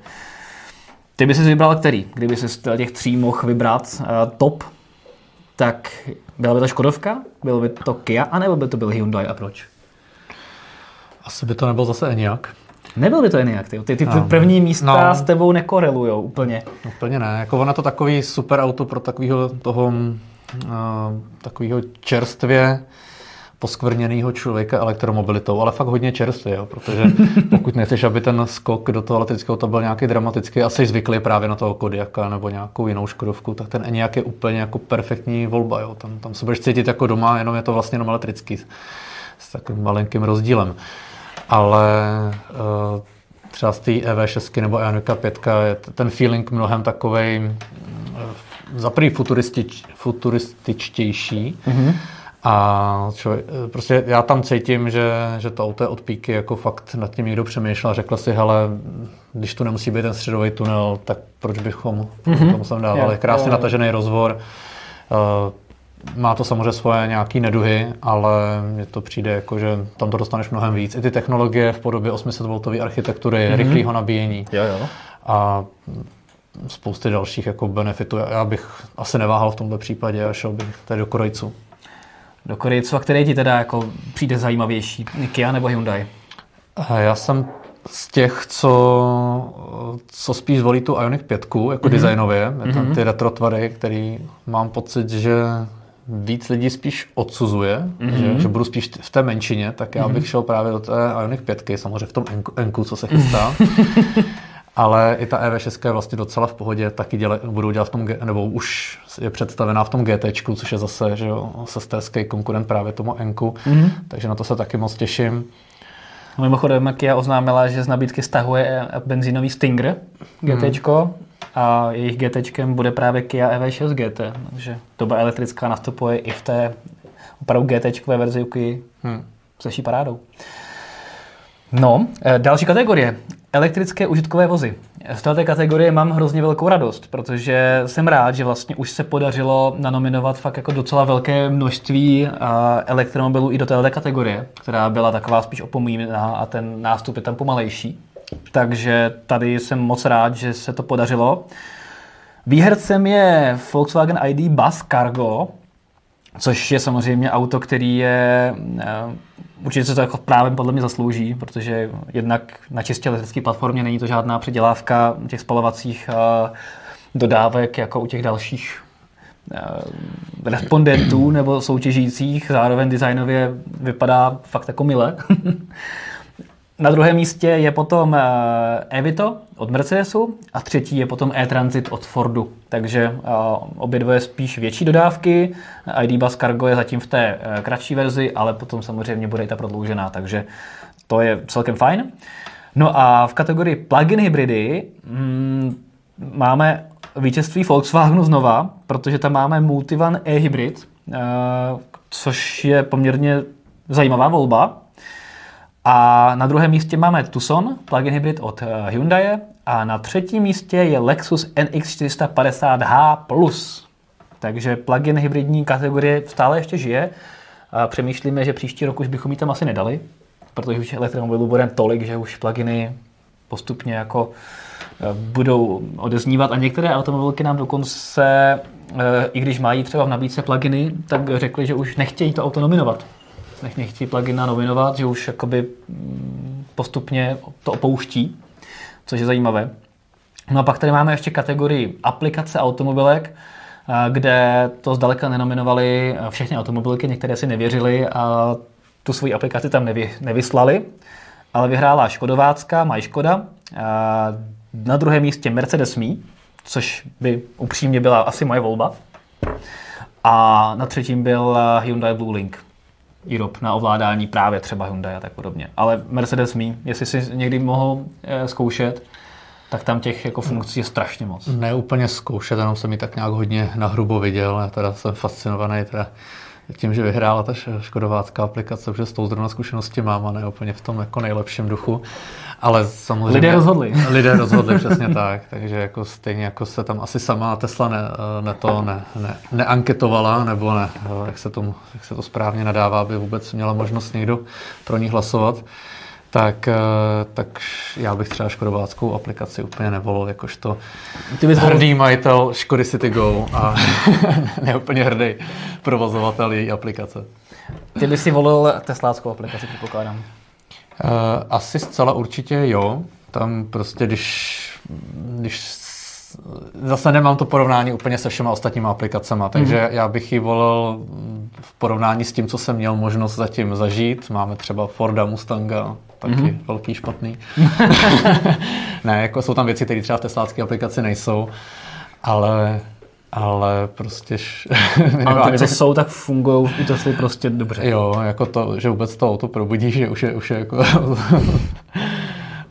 Ty bys si vybral který? Kdyby si z těch tří mohl vybrat uh, top, tak byla by to Škodovka, byl by to Kia, anebo by to byl Hyundai a proč? Asi by to nebyl zase Enyaq. Nebyl by to Enyaq, ty, ty, ty no. první místa no. s tebou nekorelujou úplně. Úplně ne, jako ono to takový super auto pro takového toho uh, takového čerstvě poskvrněného člověka elektromobilitou, ale fakt hodně čerstvě, jo, protože pokud nechceš, aby ten skok do toho elektrického to byl nějaký dramatický a jsi zvyklý právě na toho Kodiaka nebo nějakou jinou Škodovku, tak ten Enyaq je úplně jako perfektní volba. Jo. Tam, tam se budeš cítit jako doma, jenom je to vlastně jenom elektrický s takovým malinkým rozdílem. Ale uh, třeba z té EV6 nebo Ioniq 5 je ten feeling mnohem takovej uh, za prvý futuristič, futurističtější, mm-hmm a člověk, prostě já tam cítím, že, že to auto je od píky, jako fakt nad tím někdo přemýšlel a řekl si, hele, když tu nemusí být ten středový tunel, tak proč bychom mm-hmm. tomu sem dávali. Krásně yeah. natažený rozvor. Uh, má to samozřejmě svoje nějaké neduhy, ale mně to přijde jako, že tam to dostaneš mnohem víc. I ty technologie v podobě 800V architektury, mm-hmm. rychlého nabíjení. Jo, jo. A spousty dalších jako benefitů. Já bych asi neváhal v tomto případě a šel bych tady do Korejců do Korejců. A který ti teda jako přijde zajímavější, Kia nebo Hyundai? Já jsem z těch, co, co spíš zvolí tu Ioniq 5 jako mm-hmm. designově, mm-hmm. tam ty retro tvary, který mám pocit, že víc lidí spíš odsuzuje, mm-hmm. že, že budu spíš v té menšině, tak já mm-hmm. bych šel právě do té Ioniq 5, samozřejmě v tom Enku, co se chystá. ale i ta EV6 je vlastně docela v pohodě, taky děle, budou dělat v tom, nebo už je představená v tom GT, což je zase že jo, sesterský konkurent právě tomu Enku, mm-hmm. takže na to se taky moc těším. Mimochodem, Kia oznámila, že z nabídky stahuje benzínový Stinger GT, mm. a jejich GT bude právě Kia EV6 GT, takže doba elektrická nastupuje i v té opravdu GT verzi Kia hmm. se parádou. No, eh, další kategorie. Elektrické užitkové vozy. Z této kategorie mám hrozně velkou radost, protože jsem rád, že vlastně už se podařilo nanominovat fakt jako docela velké množství elektromobilů i do této kategorie, která byla taková spíš opomíjená a ten nástup je tam pomalejší. Takže tady jsem moc rád, že se to podařilo. Výhercem je Volkswagen ID Bus Cargo, což je samozřejmě auto, který je eh, určitě se to jako právě podle mě zaslouží, protože jednak na čistě elektrické platformě není to žádná předělávka těch spalovacích uh, dodávek jako u těch dalších uh, respondentů nebo soutěžících. Zároveň designově vypadá fakt jako mile. Na druhém místě je potom eh, Evito od Mercedesu a třetí je potom e-Transit od Fordu. Takže eh, obě dvoje spíš větší dodávky. ID Bus Cargo je zatím v té eh, kratší verzi, ale potom samozřejmě bude i ta prodloužená, takže to je celkem fajn. No a v kategorii plug-in hybridy hmm, máme vítězství Volkswagenu znova, protože tam máme Multivan e-hybrid, což je poměrně zajímavá volba. A na druhém místě máme Tucson, plug-in hybrid od eh, Hyundai. A na třetím místě je Lexus NX450H+. takže plug-in hybridní kategorie stále ještě žije. A přemýšlíme, že příští rok už bychom ji tam asi nedali, protože už elektromobilů bude tolik, že už pluginy postupně jako eh, budou odeznívat a některé automobilky nám dokonce, eh, i když mají třeba v nabídce pluginy, tak řekli, že už nechtějí to auto nominovat. Nech, nechtějí plugina nominovat, že už jakoby mm, postupně to opouští, což je zajímavé. No a pak tady máme ještě kategorii aplikace automobilek, eh, kde to zdaleka nenominovali všechny automobilky, některé si nevěřili a tu svoji aplikaci tam nevy, nevyslali ale vyhrála Škodovácka, mají Škoda. Na druhém místě Mercedes Me, což by upřímně byla asi moje volba. A na třetím byl Hyundai Blue Link Europe na ovládání právě třeba Hyundai a tak podobně. Ale Mercedes Me, jestli si někdy mohl eh, zkoušet, tak tam těch jako funkcí je strašně moc. Ne úplně zkoušet, jenom jsem mi tak nějak hodně nahrubo viděl. Já teda jsem fascinovaný teda tím, že vyhrála ta škodovácká aplikace, protože s tou zrovna zkušenosti mám a ne úplně v tom jako nejlepším duchu. Ale samozřejmě... Lidé rozhodli. Lidé rozhodli, přesně tak. Takže jako stejně jako se tam asi sama Tesla ne, ne to ne, ne, neanketovala, nebo ne, jak se, tomu, jak se to správně nadává, aby vůbec měla možnost někdo pro ní hlasovat tak, eh, tak já bych třeba škodováckou aplikaci úplně nevolil, jakožto Ty bys hrdý majitel Škody City Go a ne úplně hrdý provozovatel její aplikace. Ty bys si volil tesláckou aplikaci, předpokládám. Uh, asi zcela určitě jo. Tam prostě, když, když zase nemám to porovnání úplně se všema ostatními aplikacemi, takže mm. já bych ji volil v porovnání s tím, co jsem měl možnost zatím zažít. Máme třeba Forda Mustanga, taky mm-hmm. velký špatný. ne, jako jsou tam věci, které třeba v teslácké aplikaci nejsou, ale ale prostě... ale ty, co jsou, tak fungují u Tesly prostě dobře. Jo, jako to, že vůbec to auto probudí, že už je, už je jako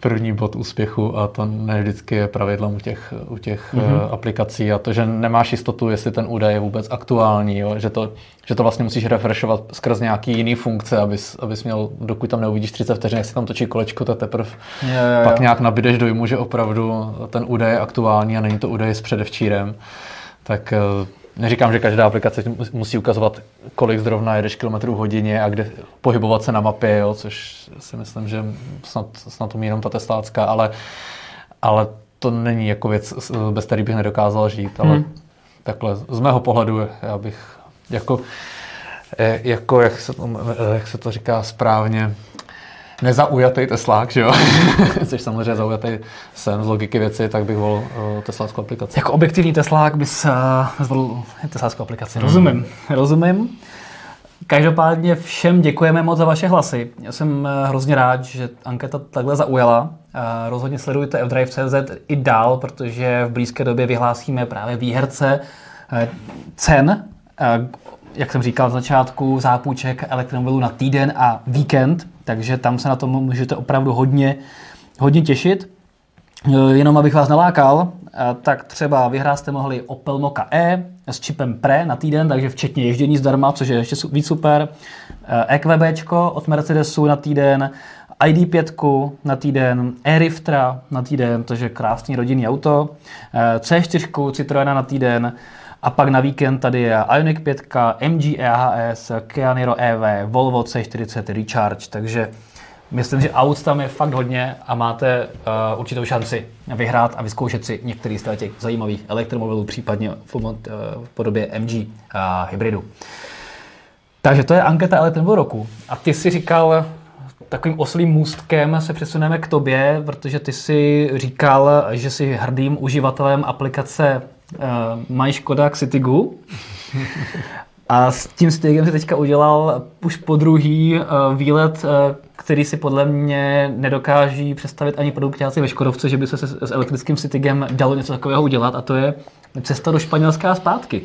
první bod úspěchu a to ne vždycky je pravidlem u těch, u těch mm-hmm. aplikací a to, že nemáš jistotu, jestli ten údaj je vůbec aktuální, jo? Že, to, že to vlastně musíš refreshovat skrz nějaký jiný funkce, abys, abys měl, dokud tam neuvidíš 30 vteřin, jak se tam točí kolečko, to teprve jo, jo, pak nějak nabídeš dojmu, že opravdu ten údaj je aktuální a není to údaj s předevčírem. Tak eh, Neříkám, že každá aplikace musí ukazovat, kolik zrovna jedeš kilometrů hodině a kde pohybovat se na mapě, jo, což si myslím, že snad, snad umí jenom ta teslácká, ale, ale to není jako věc, bez které bych nedokázal žít, ale hmm. takhle z mého pohledu já bych jako, eh, jako jak, se to, jak se to říká správně, nezaujatý Teslák, že jo? Což samozřejmě zaujatý jsem z logiky věci, tak bych volil uh, tesláckou aplikaci. Jako objektivní Teslák bys uh, zvolil tesláckou aplikaci. Hmm. Rozumím, rozumím. Každopádně všem děkujeme moc za vaše hlasy. Já jsem uh, hrozně rád, že anketa takhle zaujala. Rozhodně sledujte fdrive.cz i dál, protože v blízké době vyhlásíme právě výherce cen, jak jsem říkal v začátku, zápůjček elektromobilů na týden a víkend takže tam se na tom můžete opravdu hodně, hodně těšit. E, jenom abych vás nalákal, e, tak třeba vyhrát jste mohli Opel Moka E s čipem Pre na týden, takže včetně ježdění zdarma, což je ještě víc super. EQB e od Mercedesu na týden, ID5 na týden, e-Riftra na týden, takže krásný rodinný auto, C4 Citroena na týden, a pak na víkend tady je Ioniq 5, MG EHS, Kia Niro EV, Volvo C40 Recharge, takže myslím, že aut tam je fakt hodně a máte uh, určitou šanci vyhrát a vyzkoušet si některý z těch zajímavých elektromobilů, případně v, uh, v podobě MG uh, hybridu. Takže to je anketa elektromobilu roku. A ty si říkal, takovým oslým můstkem se přesuneme k tobě, protože ty si říkal, že jsi hrdým uživatelem aplikace mají Škoda k Citygu. A s tím stygem si teďka udělal už po druhý uh, výlet, uh, který si podle mě nedokáží představit ani produktáci ve Škodovce, že by se s elektrickým Citygem dalo něco takového udělat a to je cesta do Španělska a zpátky.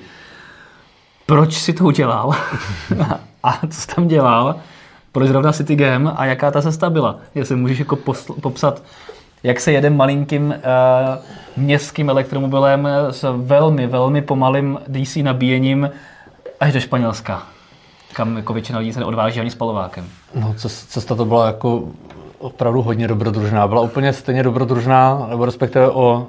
Proč si to udělal? a co tam dělal? Proč zrovna Citygem a jaká ta cesta byla? Jestli můžeš jako posl- popsat jak se jede malinkým uh, městským elektromobilem s velmi, velmi pomalým DC nabíjením až do Španělska, kam jako většina lidí se neodváží ani spalovákem. No, cesta to byla jako opravdu hodně dobrodružná. Byla úplně stejně dobrodružná, nebo respektive o,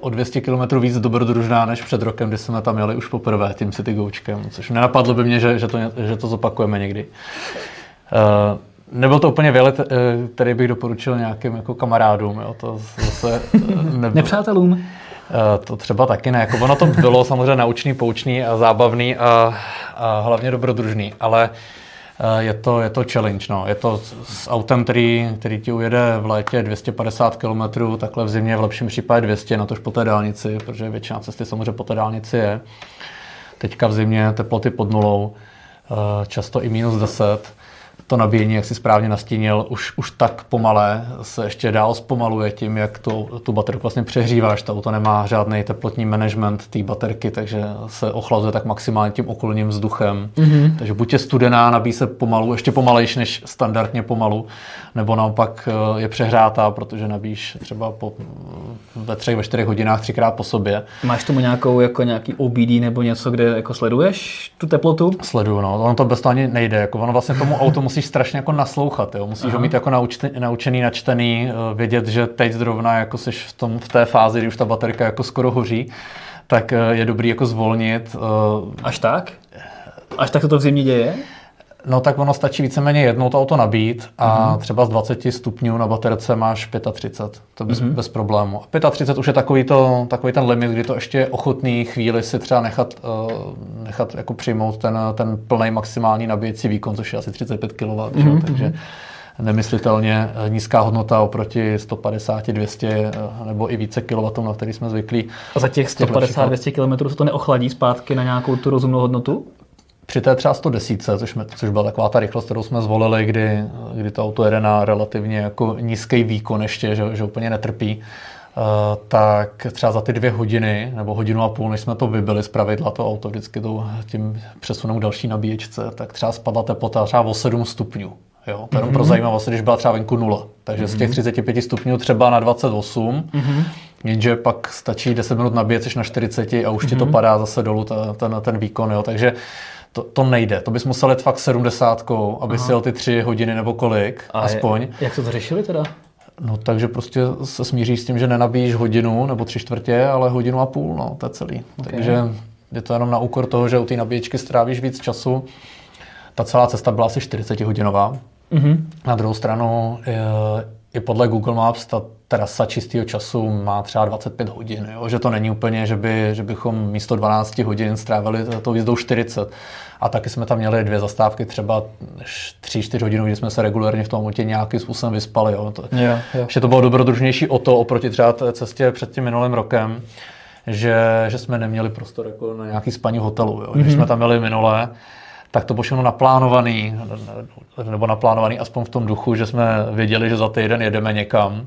o 200 km víc dobrodružná než před rokem, kdy jsme tam jeli už poprvé tím City Goučkem, což nenapadlo by mě, že, že, to, že to zopakujeme někdy. Uh, Nebyl to úplně vělet, který bych doporučil nějakým jako kamarádům. Jo. To zase nebylo. Nepřátelům? To třeba taky ne. Jako ono to bylo samozřejmě naučný, poučný a zábavný a, a hlavně dobrodružný, ale je to, je to challenge. No. Je to s autem, který, který ti ujede v létě 250 km, takhle v zimě v lepším případě 200, na tož po té dálnici, protože většina cesty samozřejmě po té dálnici je. Teďka v zimě teploty pod nulou, často i minus 10 to nabíjení, jak si správně nastínil, už, už tak pomalé se ještě dál zpomaluje tím, jak to, tu baterku vlastně přehříváš. To auto nemá žádný teplotní management té baterky, takže se ochlazuje tak maximálně tím okolním vzduchem. Mm-hmm. Takže buď je studená, nabíjí se pomalu, ještě pomalejší než standardně pomalu, nebo naopak eh, je přehrátá, protože nabíjíš třeba po, ve třech, ve čtyřech hodinách třikrát po sobě. Máš tomu nějakou, jako nějaký OBD nebo něco, kde jako sleduješ tu teplotu? Sleduju, no. Ono to bez toho ani nejde. Jako ono vlastně tomu auto musíš strašně jako naslouchat, jo. Musíš Aha. ho mít jako naučený, naučený, načtený, eh, vědět, že teď zrovna jako jsi v, tom, v té fázi, kdy už ta baterka jako skoro hoří, tak eh, je dobrý jako zvolnit. Až tak? Až tak se to v zimě děje? No tak ono stačí víceméně jednou to auto nabít a mm-hmm. třeba z 20 stupňů na baterce máš 35, to bez, mm-hmm. bez problému. A 35 už je takový, to, takový ten limit, kdy to ještě je ochotný chvíli si třeba nechat, uh, nechat jako přijmout ten, ten plný maximální nabíjecí výkon, což je asi 35 kW, mm-hmm. takže nemyslitelně nízká hodnota oproti 150, 200 eh, nebo i více kW, na který jsme zvyklí. A za těch 150-200 km se to neochladí zpátky na nějakou tu rozumnou hodnotu? Při té třeba 110, což, jsme, což byla taková ta rychlost, kterou jsme zvolili, kdy, kdy to auto jede na relativně jako nízký výkon ještě, že, že úplně netrpí, uh, tak třeba za ty dvě hodiny nebo hodinu a půl, než jsme to vybili z pravidla, to auto vždycky to, tím přesunou další nabíječce, tak třeba spadla teplota třeba o 7 stupňů. Jo, to jenom mm-hmm. pro zajímavost, když byla třeba venku nula. Takže mm-hmm. z těch 35 mhm. stupňů třeba na 28, mm-hmm. jenže pak stačí 10 minut nabíjet, na 40 a už mm-hmm. ti to mhm. padá zase dolů, ta, ten, ten výkon. Jo. Takže to, to nejde. To bys musel jet fakt 70, aby Aha. si jel ty tři hodiny nebo kolik, a aspoň. Je, jak to to řešili teda? No takže prostě se smíříš s tím, že nenabíjíš hodinu nebo tři čtvrtě, ale hodinu a půl, no, to je celý. Okay. Takže je to jenom na úkor toho, že u té nabíječky strávíš víc času. Ta celá cesta byla asi 40 hodinová. Mm-hmm. Na druhou stranu je, i podle Google Maps ta trasa čistého času má třeba 25 hodin, jo? že to není úplně, že, by, že bychom místo 12 hodin strávili tou jízdou 40. A taky jsme tam měli dvě zastávky, třeba 3-4 hodiny, kdy jsme se regulárně v tom autě nějakým způsobem vyspali. Jo? To, jo, jo. Že to bylo dobrodružnější o to oproti třeba té cestě před tím minulým rokem, že, že jsme neměli prostor jako na nějaký spaní v hotelu. Jo? Mm-hmm. Když jsme tam měli minulé, tak to bylo naplánovaný, nebo naplánovaný aspoň v tom duchu, že jsme věděli, že za týden jedeme někam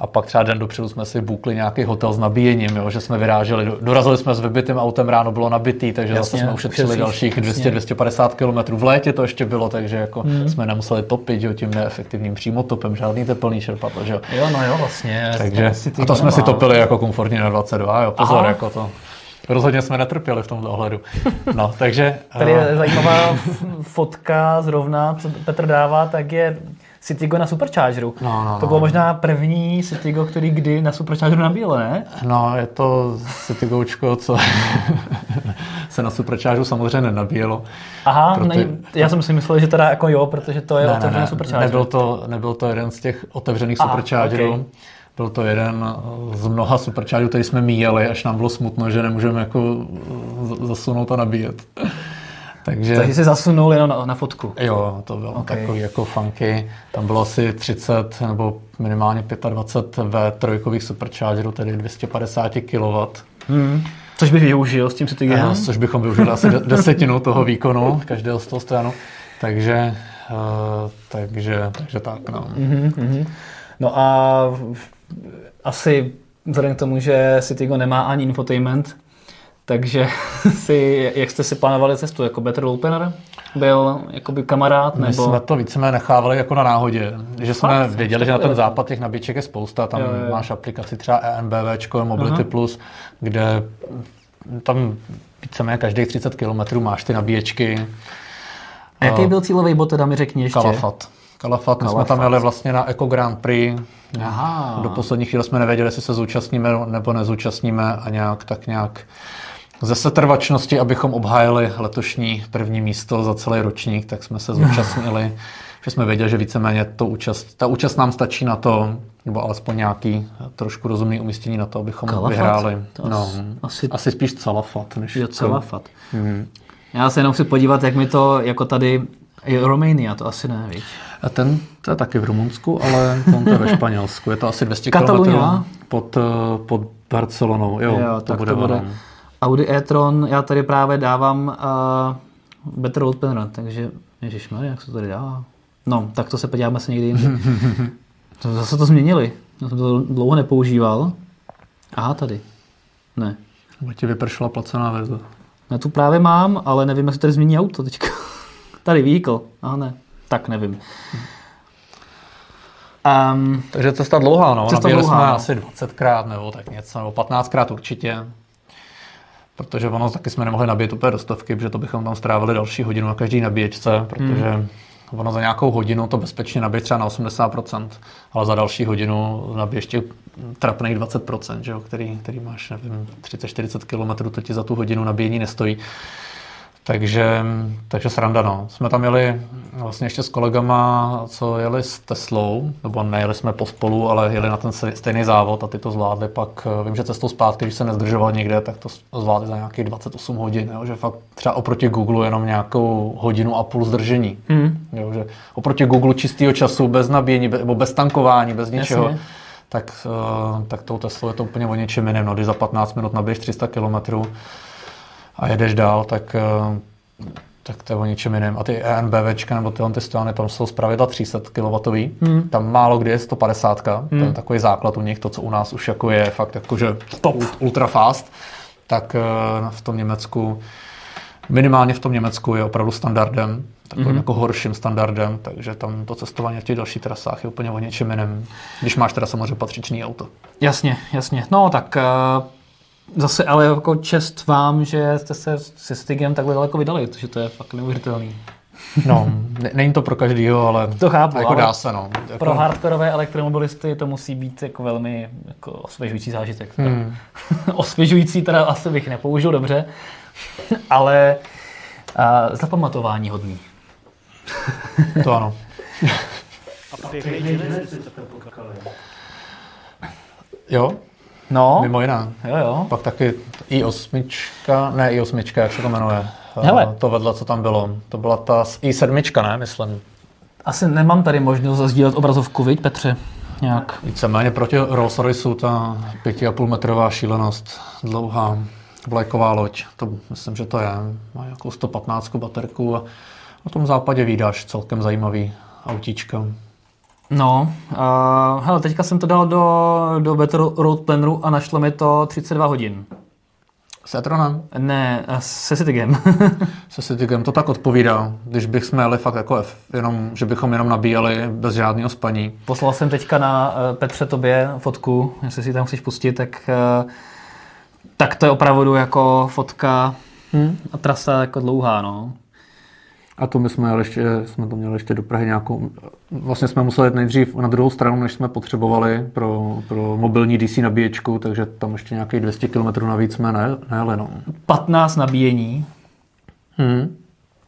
a pak třeba den dopředu jsme si bukli nějaký hotel s nabíjením, jo, že jsme vyráželi, dorazili jsme s vybitým autem, ráno bylo nabitý, takže jasně, zase jsme ušetřili dalších 200-250 km. V létě to ještě bylo, takže jako hmm. jsme nemuseli topit jo, tím neefektivním přímotopem, žádný teplný čerpadlo. Že jo. jo, no jo, vlastně. Takže, a to jsme si topili jako komfortně na 22, jo, pozor, Aha. jako to. Rozhodně jsme netrpěli v tomto ohledu. No, takže... Tady je eh, zajímavá fotka zrovna, co Petr dává, tak je Citygo na Superchargeru. No, no, to bylo no. možná první Citygo, který kdy na Superchargeru nabíjel, ne? No, je to Citygočko, co se na Superchargeru samozřejmě nenabíjelo. Aha, proto... ne, já jsem si myslel, že teda jako jo, protože to je ne, otevřený ne, ne, Supercharger. Nebyl to, nebyl to jeden z těch otevřených Aha, Superchargerů. Okay. Byl to jeden z mnoha superchargerů, který jsme míjeli, až nám bylo smutno, že nemůžeme jako zasunout a nabíjet. Takže, Takže jsi zasunul jenom na, na fotku. Jo, to bylo okay. takový jako funky. Tam bylo asi 30 nebo minimálně 25 v trojkových superchargerů, tedy 250 kW. Hmm. Což bych využil s tím Citygenem? Což bychom využili asi desetinu toho výkonu každého z toho stranu. Takže, uh, takže, takže tak, no. Mm-hmm. No a asi vzhledem k tomu, že Citygo nemá ani infotainment, takže si, jak jste si plánovali cestu, jako Better Opener? Byl jakoby kamarád? My nebo... jsme to víceméně nechávali jako na náhodě. Že jsme Fakt? věděli, že na ten západ těch nabíček je spousta. Tam jo, jo. máš aplikaci třeba ENBV, Mobility uh-huh. Plus, kde tam víceméně každých 30 km máš ty nabíječky. A jaký byl cílový bod, teda mi řekni ještě. Kalafat. Kalafat, my jsme tam jeli vlastně na Eco Grand Prix. Aha. Do poslední chvíle jsme nevěděli, jestli se zúčastníme nebo nezúčastníme a nějak tak nějak ze setrvačnosti, abychom obhájili letošní první místo za celý ročník, tak jsme se zúčastnili, že jsme věděli, že víceméně to účast, ta účast nám stačí na to, nebo alespoň nějaký trošku rozumný umístění na to, abychom Kalafat? vyhráli. To no, asi- asi, spíš calafat, než Je celá fat. Mhm. Já se jenom chci podívat, jak mi to, jako tady, Romania, to asi ne, víš. A ten, to je taky v Rumunsku, ale ten to je ve Španělsku. Je to asi 200 km pod, eh, pod Barcelonou. Jo, Jo, to tak bude, to bude. Audi e-tron, já tady právě dávám uh, Better Road Planner, takže ježišmarja, jak se to tady dává. No, tak to se podíváme se někdy jindy. to zase to změnili. Já jsem to dlouho nepoužíval. Aha, tady. Ne. Nebo ti vypršela placená verze. Já tu právě mám, ale nevím, se tady změní auto teďka. tady vehicle. Aha, ne. Tak nevím. Um, Takže cesta dlouhá, no. Cesta Nabíjeli dlouhá, jsme no. asi 20krát nebo tak něco, nebo 15krát určitě. Protože ono taky jsme nemohli nabít úplně do stovky, protože to bychom tam strávili další hodinu na každý nabíječce, protože Hmm. ono za nějakou hodinu to bezpečně nabije třeba na 80%, ale za další hodinu nabije ještě trapných 20%, že jo, který, který máš, nevím, 30-40 km, to ti za tu hodinu nabíjení nestojí. Takže, takže sranda, no. Jsme tam jeli vlastně ještě s kolegama, co jeli s Teslou, nebo nejeli jsme pospolu, ale jeli na ten stejný závod a ty to zvládli pak, eh, vím, že cestou zpátky, když se nezdržoval někde, tak to zvládli za nějakých 28 hodin, jo, že fakt třeba oproti Google jenom nějakou hodinu a půl zdržení. mm, Jo, že oproti Google čistého času, bez nabíjení, nebo bez tankování, bez ničeho, Jasně. tak, eh, tak tou Teslou je to úplně o něčem jiném. No, když za 15 minut nabiješ 300 km a jedeš dál, tak, eh, tak to je o něčem jiném. A ty ENBVčka nebo tyhle ty stojany tam jsou zpravidla 300 kW. Hmm. Tam málo kdy je 150. To je takový základ u nich, to, co u nás už jako je fakt jakože top, ultra fast. Tak eh, v tom Německu minimálně v tom Německu je opravdu standardem, takovým mm-hmm. jako horším standardem, takže tam to cestování v těch dalších trasách je úplně o něčem jiném, když máš teda samozřejmě patřičný auto. jasně, jasně. No tak uh, zase ale jako čest vám, že jste se se Stigem takhle daleko vydali, protože to je fakt neuvěřitelný. No, ne, není to pro každýho, ale To chápu, jako ale dá se, no. Jako, Pro hardkorové elektromobilisty to musí být jako velmi jako osvěžující zážitek. Hmm. osvěžující teda asi bych nepoužil dobře, ale uh, zapamatování hodný. To ano. A pěkný. Jo, No, mimo jiné. jo jo. Pak taky i8, ne i8, jak se to jmenuje? Hele. Eh, To vedle, co tam bylo. To byla ta s- i7, ne, myslím. Asi nemám tady možnost zazdílet obrazovku, viď Petře? Nějak. Víceméně proti Rolls Royceu ta 5,5 metrová šílenost, dlouhá vlajková loď, to myslím, že to je. Má nějakou 115 baterku a na tom západě vydáš celkem zajímavý autíčka. No, uh, hele, teďka jsem to dal do, do Better Road Planneru a našlo mi to 32 hodin. S Etronem, Ne, se Citygem. se Citygem to tak odpovídá, když bychom jeli fakt jako F, jenom, že bychom jenom nabíjeli bez žádného spaní. Poslal jsem teďka na eh, Petře tobě fotku, jestli si tam chceš pustit, tak, eh, tak to je opravdu jako fotka Hmm. a trasa jako dlouhá, no. A to my jsme, ještě, jsme to měli ještě do Prahy nějakou... Vlastně jsme museli jít nejdřív na druhou stranu, než jsme potřebovali pro, pro mobilní DC nabíječku, takže tam ještě nějakých 200 km navíc jsme ne, nejeli. No. 15 nabíjení, Hmm.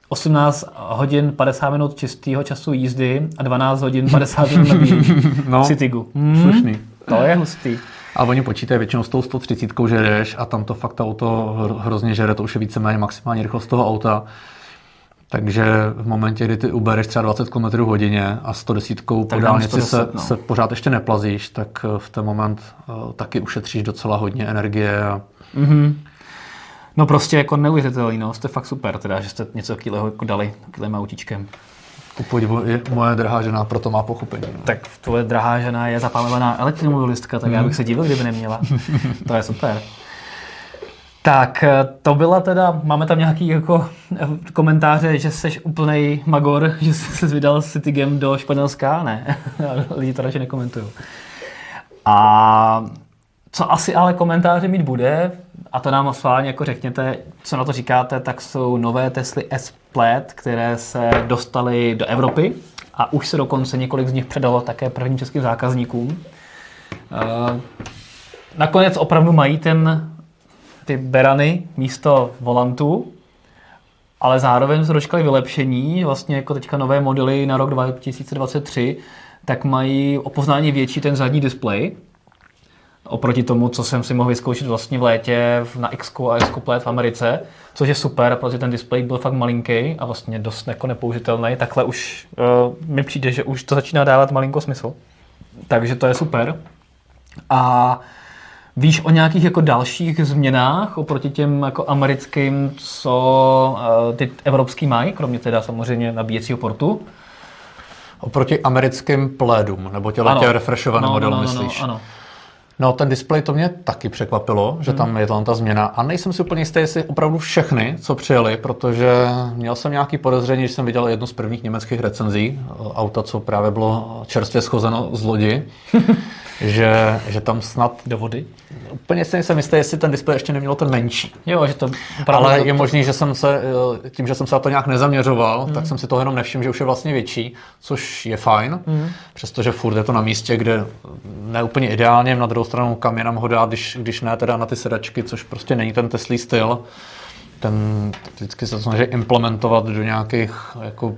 18 hodin 50 minut čistého času jízdy a 12 hodin 50 minut nabíjení No, v Citygu. slušný. To je hustý. A oni počítají většinou s tou 130, že jdeš a tam to fakt to auto hro- hrozně žere, to už je víceméně maximální rychlost toho auta. Takže v momentě, kdy ty ubereš třeba 20 km hodině a 110 po dálnici 110, se, no. se pořád ještě neplazíš, tak eh, v ten moment uh, taky ušetříš docela hodně energie. A Mhm. No prostě jako neuvěřitelný, no, jste fakt super, teda, že jste něco takového jako dali takovým autíčkem. podivu je moje drahá žena proto má pochopení. No. Tak tvoje drahá žena je zapálená elektromobilistka, tak já bych se divil, kdyby neměla. to je super. Tak, eh, to byla teda, máme tam nějaký jako eh, komentáře, že jsi úplnej magor, že jsi se vydal s Citygem do Španělska, ne, lidi to radši nekomentují. A co asi ale komentáře mít bude, a to nám schválně jako řekněte, co na to říkáte, tak jsou nové Tesly S Plaid, které se dostaly do Evropy a už se dokonce několik z nich předalo také prvním českým zákazníkům. Eh, nakonec opravdu mají ten, ty berany místo volantu, ale zároveň se dočkali vylepšení, vlastně jako teďka nové modely na rok 2023, tak mají o poznání větší ten zadní displej, oproti tomu, co jsem si mohl vyzkoušet vlastně v létě na X a S v Americe, což je super, protože ten displej byl fakt malinký a vlastně dost jako nepoužitelný. Takhle už uh, mi přijde, že už to začíná dávat malinko smysl. Takže to je super. A Víš o nějakých jako dalších změnách oproti těm jako americkým, co uh, ty evropský mají, kromě teda samozřejmě nabíjecího portu? Oproti americkým plédům, nebo těle tě refreshované no, modelu, no, no, myslíš? No, ano. No, ten displej to mě taky překvapilo, že tam je tam ta změna. A nejsem si úplně jistý, jestli opravdu všechny, co přijeli, protože měl jsem nějaký podezření, že jsem viděl jednu z prvních německých recenzí auta, co právě bylo čerstvě schozeno z lodi. že, že tam snad do vody. Úplně si nejsem jistý, jestli ten displej ještě nemělo ten menší. Jo, že to Ale to... je možný, že jsem se, tím, že jsem se na to nějak nezaměřoval, hmm. tak jsem si to jenom nevšiml, že už je vlastně větší, což je fajn, hmm. přestože furt je to na místě, kde ne úplně ideálně, na druhou stranu kam jinam ho dát, když, když ne teda na ty sedačky, což prostě není ten Teslý styl. Ten vždycky se snaží implementovat do nějakých jako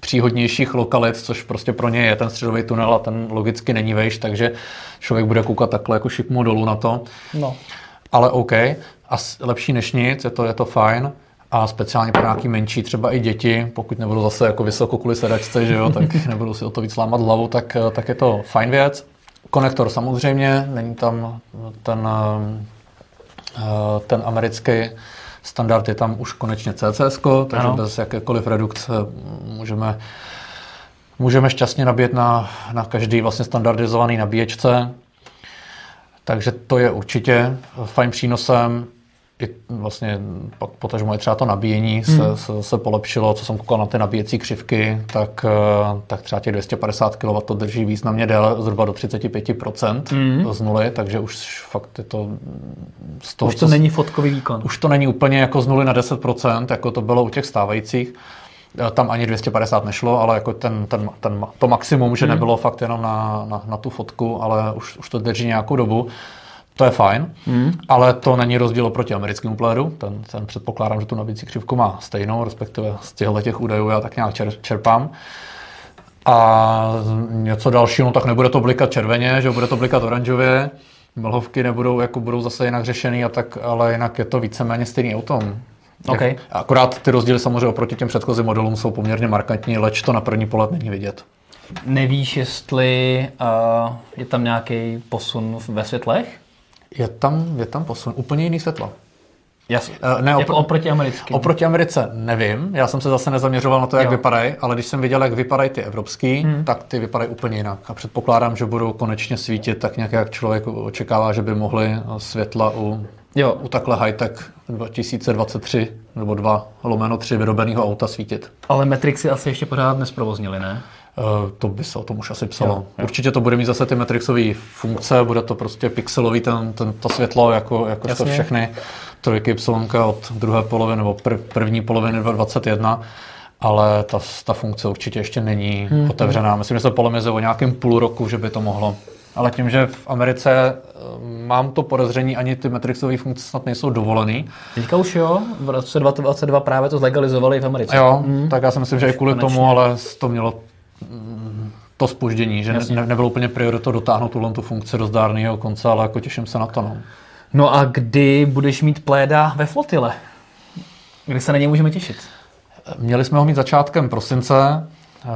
příhodnějších lokalit, což prostě pro ně je ten středový tunel a ten logicky není vejš, takže člověk bude koukat takhle jako šikmo dolů na to. No. Ale OK, a lepší než nic, je to, je to fajn. A speciálně pro nějaký menší, třeba i děti, pokud nebudou zase jako vysoko kvůli sedačce, že jo, tak nebudou si o to víc lámat hlavu, tak, tak je to fajn věc. Konektor samozřejmě, není tam ten, eh, ten americký Standard je tam už konečně CCS, takže ano. bez jakékoliv redukce můžeme, můžeme šťastně nabíjet na, na každý vlastně standardizovaný nabíječce. Takže to je určitě fajn přínosem i vlastně pak potažmo je třeba to nabíjení hmm. se, se, se polepšilo, co jsem koukal na ty nabíjecí křivky, tak, eh, tak třeba těch 250 kW to drží významně déle, zhruba do 35% hmm. z nuly, takže už fakt je to z toho, Už to co, není fotkový výkon. Už to není úplně jako z nuly na 10%, jako to bylo u těch stávajících. Eh, tam ani 250 nešlo, ale jako ten, ten, ten, to maximum, že hmm. nebylo fakt jenom na, na, na tu fotku, ale už, už to drží nějakou dobu. To je fajn, hmm. ale to není rozdíl proti americkému plédu. Ten, ten předpokládám, že tu nabíjecí křivku má stejnou, respektive z těchto těch údajů já tak nějak čer, čerpám. A něco dalšího, no tak nebude to blikat červeně, že bude to blikat oranžově. Mlhovky nebudou, jako budou zase jinak řešený, a tak, ale jinak je to víceméně stejný auto. Okay. Akorát ty rozdíly samozřejmě oproti těm předchozím modelům jsou poměrně markantní, leč to na první pohled není vidět. Nevíš, jestli uh, je tam nějaký posun ve světlech? Je tam, je tam posun, úplně jiný světlo. Jasně. Uh, ne, jako opr- oproti americkým. Oproti Americe nevím, já jsem se zase nezaměřoval na to, jak jo. vypadají, ale když jsem viděl, jak vypadají ty evropský, hmm. tak ty vypadají úplně jinak. A předpokládám, že budou konečně svítit tak nějak, jak člověk očekává, že by mohly světla u, jo. u takhle high-tech 2023 nebo 2 lomeno 3 vyrobeného auta svítit. Ale Matrixy asi ještě pořád nesprovoznili, ne? Eh, to by se o tom už asi psalo. Jo, jo. Určitě to bude mít zase ty matrixové funkce, bude to prostě pixelový ten, ten, to světlo, jako, jako to všechny trojky Y od druhé poloviny nebo prv, první poloviny 2021 ale ta, ta funkce určitě ještě není hmm. otevřená. Myslím, že se polemizuje o nějakém půl roku, že by to mohlo. Ale tím, že v Americe eh, mám to podezření, ani ty Matrixové funkce snad nejsou dovolený. Teďka už jo, v roce 2022 právě to zlegalizovali v Americe. Jo, hmm. tak já si myslím, že i kvůli Konečně. tomu, ale to mělo to spoždění, že ne, nebylo úplně prioritou dotáhnout tuhle tu funkci do zdárného konce, ale jako těším se na to. No. no a kdy budeš mít pléda ve flotile? Kdy se na něj můžeme těšit? Měli jsme ho mít začátkem prosince, eh,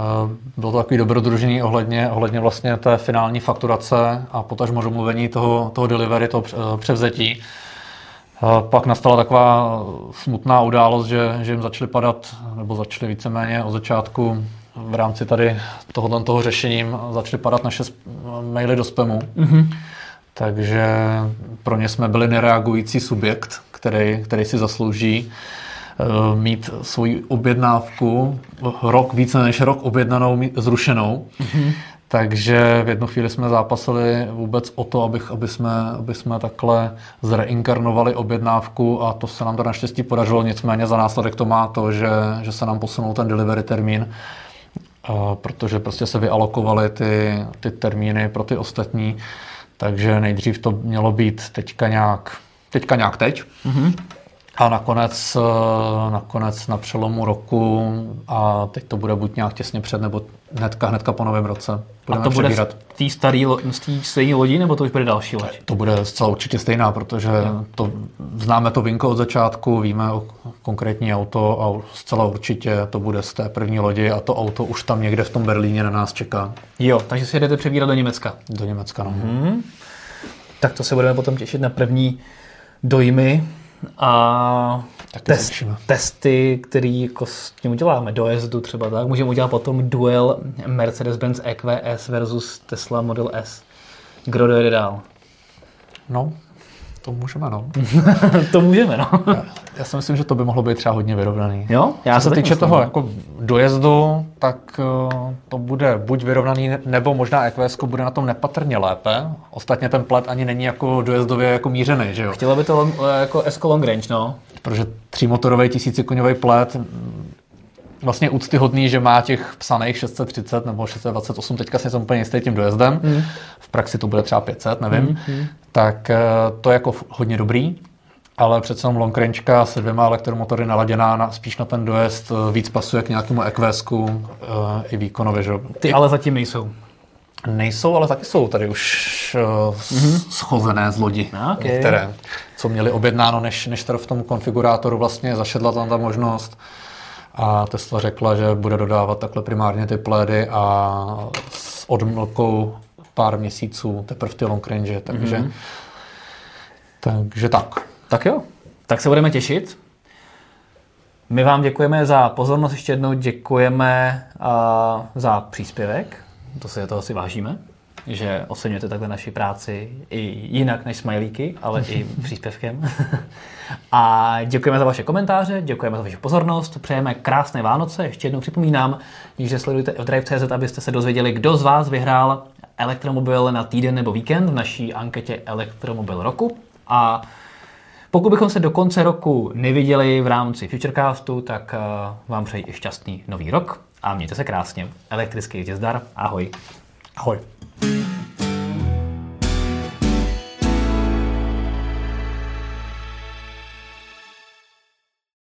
bylo to takový dobrodružení ohledně, ohledně vlastně té finální fakturace a potažmo domluvení toho, toho delivery, toho eh, převzetí. Eh, pak nastala taková smutná událost, že, že jim začaly padat, nebo začaly víceméně od začátku v rámci tady tohoto toho řešením začaly padat naše maily do spamu. Mm-hmm. Takže pro ně jsme byli nereagující subjekt, který, který si zaslouží uh, mít svoji objednávku rok, více než rok objednanou, zrušenou. Mm-hmm. Takže v jednu chvíli jsme zápasili vůbec o to, abych, aby, jsme, aby jsme takhle zreinkarnovali objednávku a to se nám to naštěstí podařilo, nicméně za následek to má to, že, že se nám posunul ten delivery termín protože prostě se vyalokovaly ty, ty termíny pro ty ostatní, takže nejdřív to mělo být teďka nějak, teďka nějak teď. Mm-hmm. A nakonec, eh, nakonec na přelomu roku a teď to bude buď nějak těsně před, nebo hnedka, hnedka po novém roce. Budeme a to bude přebírat. z té staré stejné lodi, nebo to už bude další loď? To bude zcela určitě stejná, protože to, známe to vinko od začátku, víme o konkrétní auto a zcela určitě to bude z té první lodi a to auto už tam někde v tom Berlíně na nás čeká. Jo, takže si jdete přebírat do Německa. Do Německa, no. Hmm. Tak to se budeme potom těšit na první dojmy a test, testy, který jako s tím uděláme, dojezdu třeba tak, můžeme udělat potom duel Mercedes-Benz EQS versus Tesla Model S. Kdo dojede dál? No, to můžeme, no. to můžeme, no. Já, si myslím, že to by mohlo být třeba hodně vyrovnaný. Jo? Já Co se týče toho jako dojezdu, tak uh, to bude buď vyrovnaný, nebo možná EQS bude na tom nepatrně lépe. Ostatně ten plet ani není jako dojezdově jako mířený, že jo? Chtělo by to long, eh, jako S long range, no. Protože třímotorový tisícikoňový plet vlastně úctyhodný, že má těch psaných 630 nebo 628, teďka si jsem úplně jistý tím dojezdem, mm. v praxi to bude třeba 500, nevím, mm. tak eh, to je jako hodně dobrý, ale přece jenom long rangeka se dvěma elektromotory naladěná na, spíš na ten dojezd eh, víc pasuje k nějakému EQSku uh, i výkonově. Že? Ty ale zatím nejsou. Nejsou, ale taky jsou tady už uh, mm-hmm. schozené z lodi, okay. některé, co měli objednáno, než, než tady v tom konfigurátoru vlastně zašedla tam ta možnost. A Tesla řekla, že bude dodávat takhle primárně ty plédy a s odmlkou pár měsíců teprve ty long range, takže, mm-hmm. takže tak. Tak jo, tak se budeme těšit. My vám děkujeme za pozornost, ještě jednou děkujeme uh, za příspěvek, to si toho si vážíme že oceňujete takhle naši práci i jinak než smajlíky, ale i příspěvkem. A děkujeme za vaše komentáře, děkujeme za vaši pozornost, přejeme krásné Vánoce. Ještě jednou připomínám, že sledujte Drive.cz, abyste se dozvěděli, kdo z vás vyhrál elektromobil na týden nebo víkend v naší anketě Elektromobil roku. A pokud bychom se do konce roku neviděli v rámci Futurecastu, tak eh, vám přeji i šťastný nový rok a mějte se krásně. Elektrický jezdar, ahoj. Ahoj.